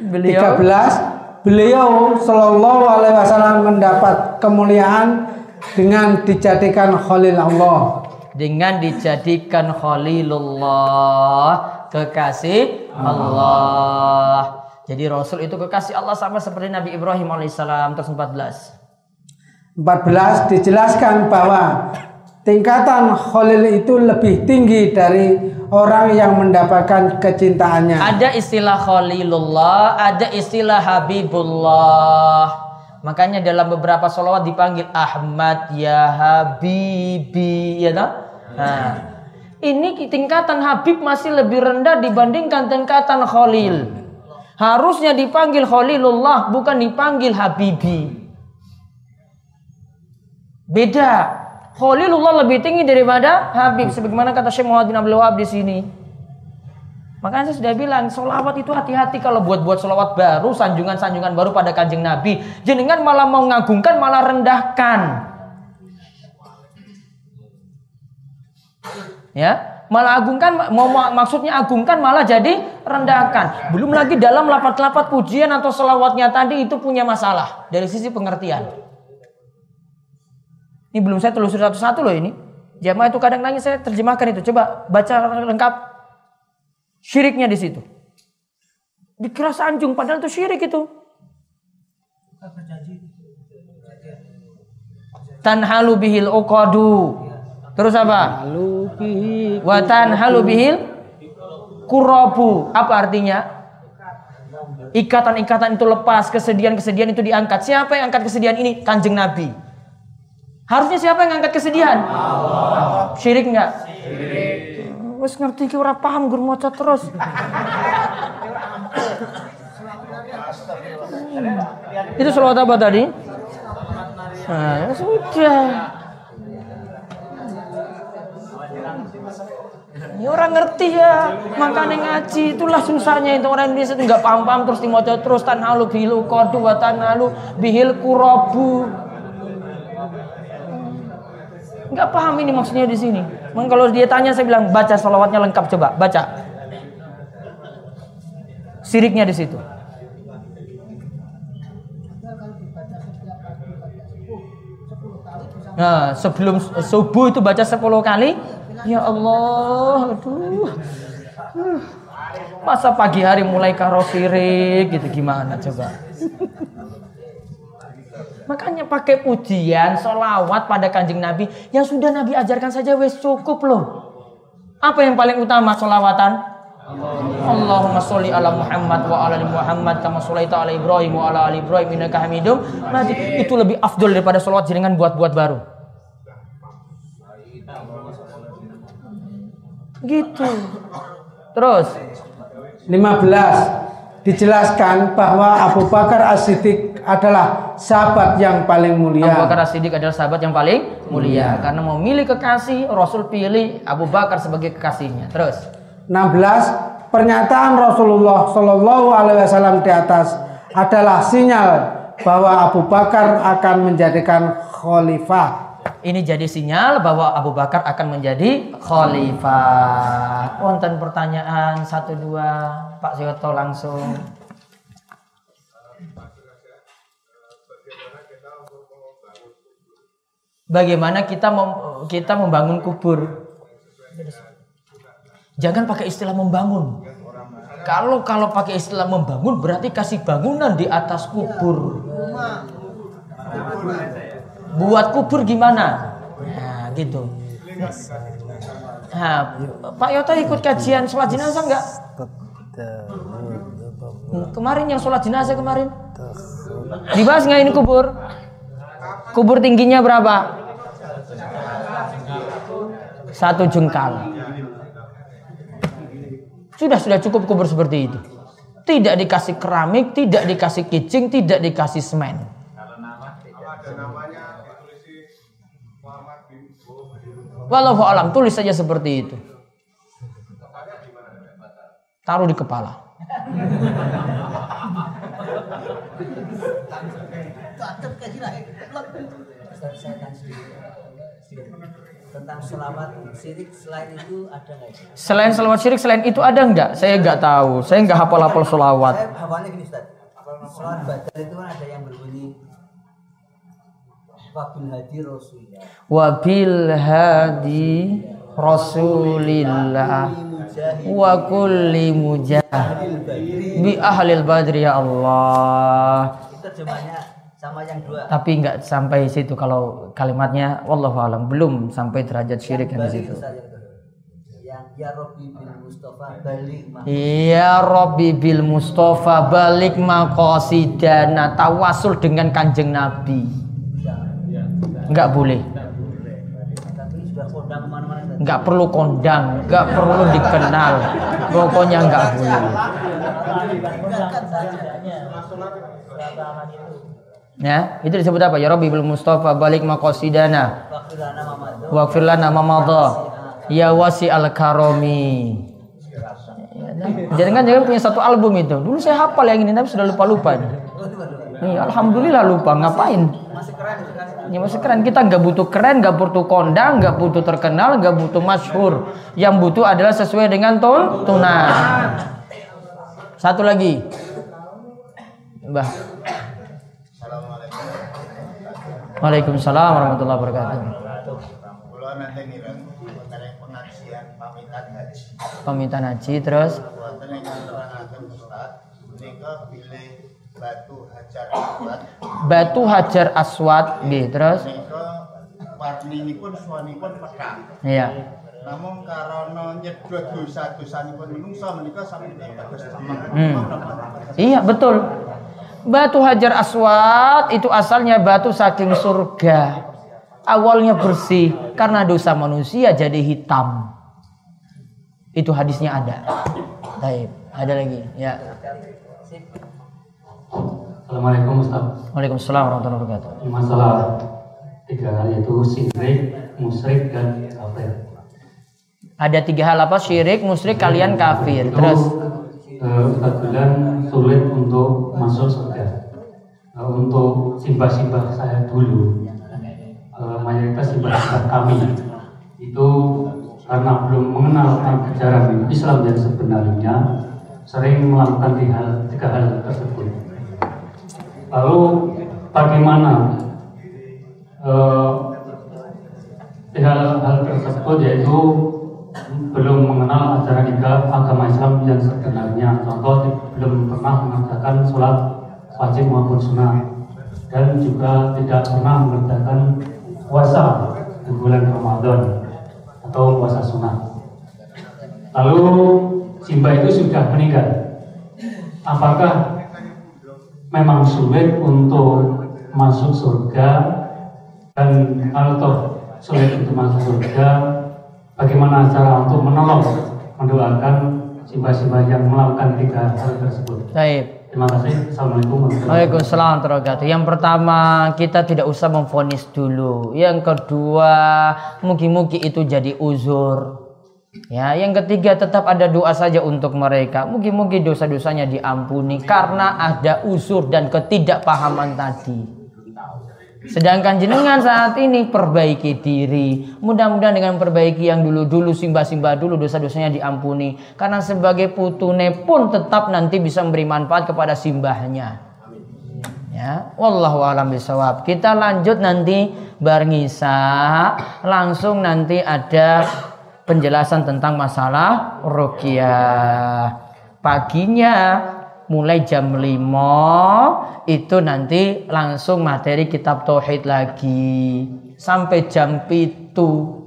beliau 13 beliau Shallallahu Alaihi Wasallam mendapat kemuliaan dengan dijadikan Khalil Allah. dengan dijadikan Khalilullah kekasih Allah. Jadi Rasul itu kekasih Allah sama seperti Nabi Ibrahim alaihissalam terus 14. 14 dijelaskan bahwa tingkatan Khalil itu lebih tinggi dari orang yang mendapatkan kecintaannya. Ada istilah Khalilullah, ada istilah Habibullah. Makanya dalam beberapa sholawat dipanggil Ahmad ya Habibi, ya tak? Nah, ini tingkatan Habib masih lebih rendah dibandingkan tingkatan Khalil. Harusnya dipanggil Khalilullah, bukan dipanggil Habibi. Beda. Khalilullah lebih tinggi daripada Habib. Sebagaimana kata Syekh Muhammad bin Abdul Wahab di sini. Makanya saya sudah bilang, solawat itu hati-hati kalau buat-buat solawat baru, sanjungan-sanjungan baru pada kanjeng Nabi. Jenengan malah mau ngagungkan, malah rendahkan. Ya, malah agungkan, mau maksudnya agungkan malah jadi rendahkan. Belum lagi dalam lapat-lapat pujian atau solawatnya tadi itu punya masalah dari sisi pengertian. Ini belum saya telusuri satu-satu loh ini. Jamaah itu kadang nanya saya terjemahkan itu. Coba baca lengkap syiriknya di situ. Dikira sanjung padahal itu syirik itu. Tanhalu bihil uqadu. Terus apa? Wa tanhalu bihil kurabu. Apa artinya? Ikatan-ikatan itu lepas, kesedihan-kesedihan itu diangkat. Siapa yang angkat kesedihan ini? Kanjeng Nabi. Harusnya siapa yang angkat kesedihan? Syirik nggak? Wes ngerti ki ora paham gur maca terus. Hmm. Itu selawat apa tadi? Nah, ya sudah. Ya orang ngerti ya, makanya ngaji itulah susahnya itu orang Indonesia itu nggak paham-paham terus dimoco terus tanhalu bihil kodu wa tanhalu bihil kurobu. Nggak paham ini maksudnya di sini. Mungkin kalau dia tanya saya bilang baca salawatnya lengkap coba baca. Siriknya di situ. Nah, sebelum subuh itu baca 10 kali. Ya Allah, aduh. Uh, Masa pagi hari mulai karo sirik gitu gimana coba? Makanya pakai pujian, solawat pada kanjeng Nabi yang sudah Nabi ajarkan saja wes cukup loh. Apa yang paling utama solawatan? Allahumma sholli ala Muhammad wa ala ali Muhammad kama sholaita ala Ibrahim wa ala ali Ibrahim innaka Hamidum Majid. Itu lebih afdol daripada solawat jenengan buat-buat baru. Gitu. Terus 15 dijelaskan bahwa Abu Bakar As-Siddiq adalah sahabat yang paling mulia. Abu Bakar As-Siddiq adalah sahabat yang paling mulia karena mau milih kekasih Rasul pilih Abu Bakar sebagai kekasihnya. Terus 16 pernyataan Rasulullah Shallallahu Alaihi Wasallam di atas adalah sinyal bahwa Abu Bakar akan menjadikan khalifah. ini jadi sinyal bahwa Abu Bakar akan menjadi khalifah. Wonten pertanyaan satu dua Pak Syoto langsung. Bagaimana kita mem- kita membangun kubur? Jangan pakai istilah membangun. Kalau kalau pakai istilah membangun berarti kasih bangunan di atas kubur. Buat kubur gimana? Nah, gitu. Nah, Pak Yoto ikut kajian sholat jenazah enggak? Kemarin yang sholat jenazah kemarin. Dibahas nggak ini kubur? Kubur tingginya berapa? Satu jengkal. Sudah sudah cukup kubur seperti itu. Tidak dikasih keramik, tidak dikasih kicing, tidak dikasih semen. Walau alam tulis saja seperti itu. Taruh di kepala. Tentang selamat syirik selain itu ada nggak? Selain selawat syirik, selain itu ada nggak? Saya nggak tahu. Saya nggak hafal-hafal selawat. Saya hafalnya gini Ustaz. Sholat badal itu kan ada yang berbunyi Wabil hadi rasulillah Wabil hadi Rasulillah wa kulli mujahid bi ahlil badri ya Allah. Itu terjemahnya yang dua Tapi nggak sampai situ kalau kalimatnya wallahu alam belum sampai derajat syirik yang di situ. Yang kedua. Yang ya Rabbi bin Mustafa balik Ya Rabbi bil Mustafa balik maqasidana tawasul dengan kanjeng Nabi. Nggak boleh. tapi sudah kondang ke mana-mana Ustaz. Nggak perlu kondang, nggak perlu dikenal. Pokoknya nggak boleh. Ya, itu disebut apa? Ya Rabbi bil Mustafa balik maqasidana Wakil lana mamadu waghfir lana ma madha. Ya wasi al karomi. Jadi kan jangan punya satu album itu. Dulu saya hafal yang ini tapi sudah lupa-lupa. Iya, alhamdulillah lupa. Ngapain? masih Ya masih keren. Kita nggak butuh keren, nggak butuh kondang, nggak butuh terkenal, nggak butuh masyhur. Yang butuh adalah sesuai dengan tuntunan. Satu lagi. Mbah. Waalaikumsalam warahmatullahi wabarakatuh. Pamitan haji. Pamitan haji terus Wonten ing nerangaken Ustaz menika bilih batu hajar aswad batu hajar aswad nggih terus Menika warninipun suwanipun pedang. iya Namun karena nyedot dosa-dosanipun menungso menika sampeyan bagus temen. Hmm. Iya betul. Batu Hajar Aswad itu asalnya batu saking surga. Awalnya bersih karena dosa manusia jadi hitam. Itu hadisnya ada. Baik, ada lagi. Ya. Assalamualaikum Ustaz. Waalaikumsalam warahmatullahi wabarakatuh. Ini masalah tiga hal yaitu syirik, musyrik dan kafir. Ada tiga hal apa? Syirik, musyrik, kalian kafir. Terus eh, Ustaz bilang sulit untuk masuk Eh, untuk simbah-simbah saya dulu, eh, mayoritas simbah-simbah kami. Itu karena belum mengenal ajaran Islam yang sebenarnya sering melakukan tiga hal, tiga hal tersebut. Lalu bagaimana eh, hal-hal tersebut yaitu belum mengenal ajaran agama Islam yang sebenarnya. Contoh belum pernah mengerjakan sholat wajib maupun sunnah. Dan juga tidak pernah mengerjakan puasa di bulan Ramadan atau puasa sunnah. Lalu Simba itu sudah meninggal. Apakah memang sulit untuk masuk surga? Dan toh sulit untuk masuk surga. Bagaimana cara untuk menolong mendoakan simba-simba yang melakukan tiga hal tersebut? Baik. Terima kasih assalamualaikum warahmatullahi Waalaikumsalam wabarakatuh. Yang pertama, kita tidak usah memfonis dulu. Yang kedua, mungkin-mungkin itu jadi uzur. Ya, yang ketiga tetap ada doa saja untuk mereka. Mungkin-mungkin dosa-dosanya diampuni karena ada uzur dan ketidakpahaman tadi. Sedangkan jenengan saat ini perbaiki diri. Mudah-mudahan dengan perbaiki yang dulu-dulu simbah-simbah dulu dosa-dosanya diampuni. Karena sebagai putune pun tetap nanti bisa memberi manfaat kepada simbahnya. Ya, wallahu alam bisawab. Kita lanjut nanti bareng Isa. Langsung nanti ada penjelasan tentang masalah ruqyah. Paginya mulai jam 5 itu nanti langsung materi kitab tauhid lagi. Sampai jam itu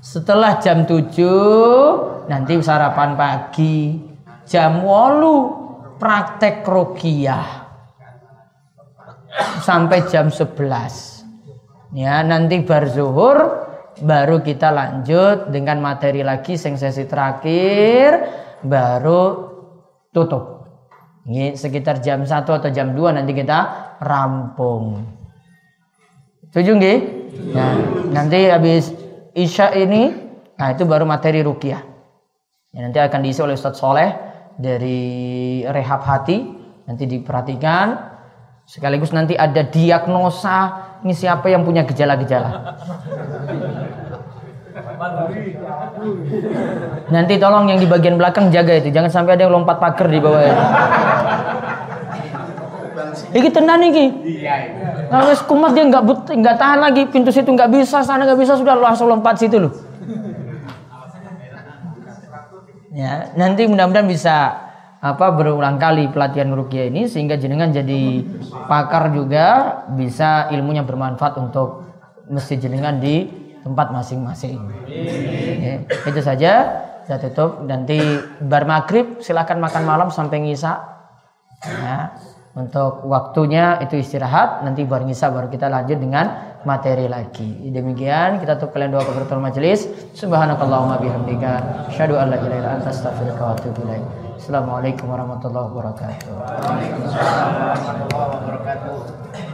setelah jam 7 nanti sarapan pagi. Jam 8 praktek ruqyah sampai jam 11 ya nanti bar zuhur baru kita lanjut dengan materi lagi sing sesi terakhir baru tutup. Ini sekitar jam 1 atau jam 2 nanti kita rampung. Setuju nggih? Nah, nanti habis Isya ini nah itu baru materi rukiah. Ya, nanti akan diisi oleh Ustadz Soleh dari Rehab Hati. Nanti diperhatikan. Sekaligus nanti ada diagnosa ini siapa yang punya gejala-gejala. Nanti tolong yang di bagian belakang jaga itu, jangan sampai ada yang lompat pagar di bawah itu. Iki tenan iki. Kalau wis kumat dia nggak but nggak tahan lagi pintu situ nggak bisa sana nggak bisa sudah langsung lompat situ loh. Ya, nanti mudah-mudahan bisa apa berulang kali pelatihan rukiah ini sehingga jenengan jadi pakar juga bisa ilmunya bermanfaat untuk mesti jenengan di tempat masing-masing. Ya, itu saja saya tutup nanti bar maghrib silakan makan malam sampai ngisa. Ya, untuk waktunya itu istirahat nanti baru ngisa baru kita lanjut dengan materi lagi. Demikian kita tutup kalian doa kafaratul majelis. Subhanakallahumma bihamdika asyhadu an la ilaha illa anta astaghfiruka. Assalamualaikum warahmatullahi warahmatullahi wabarakatuh.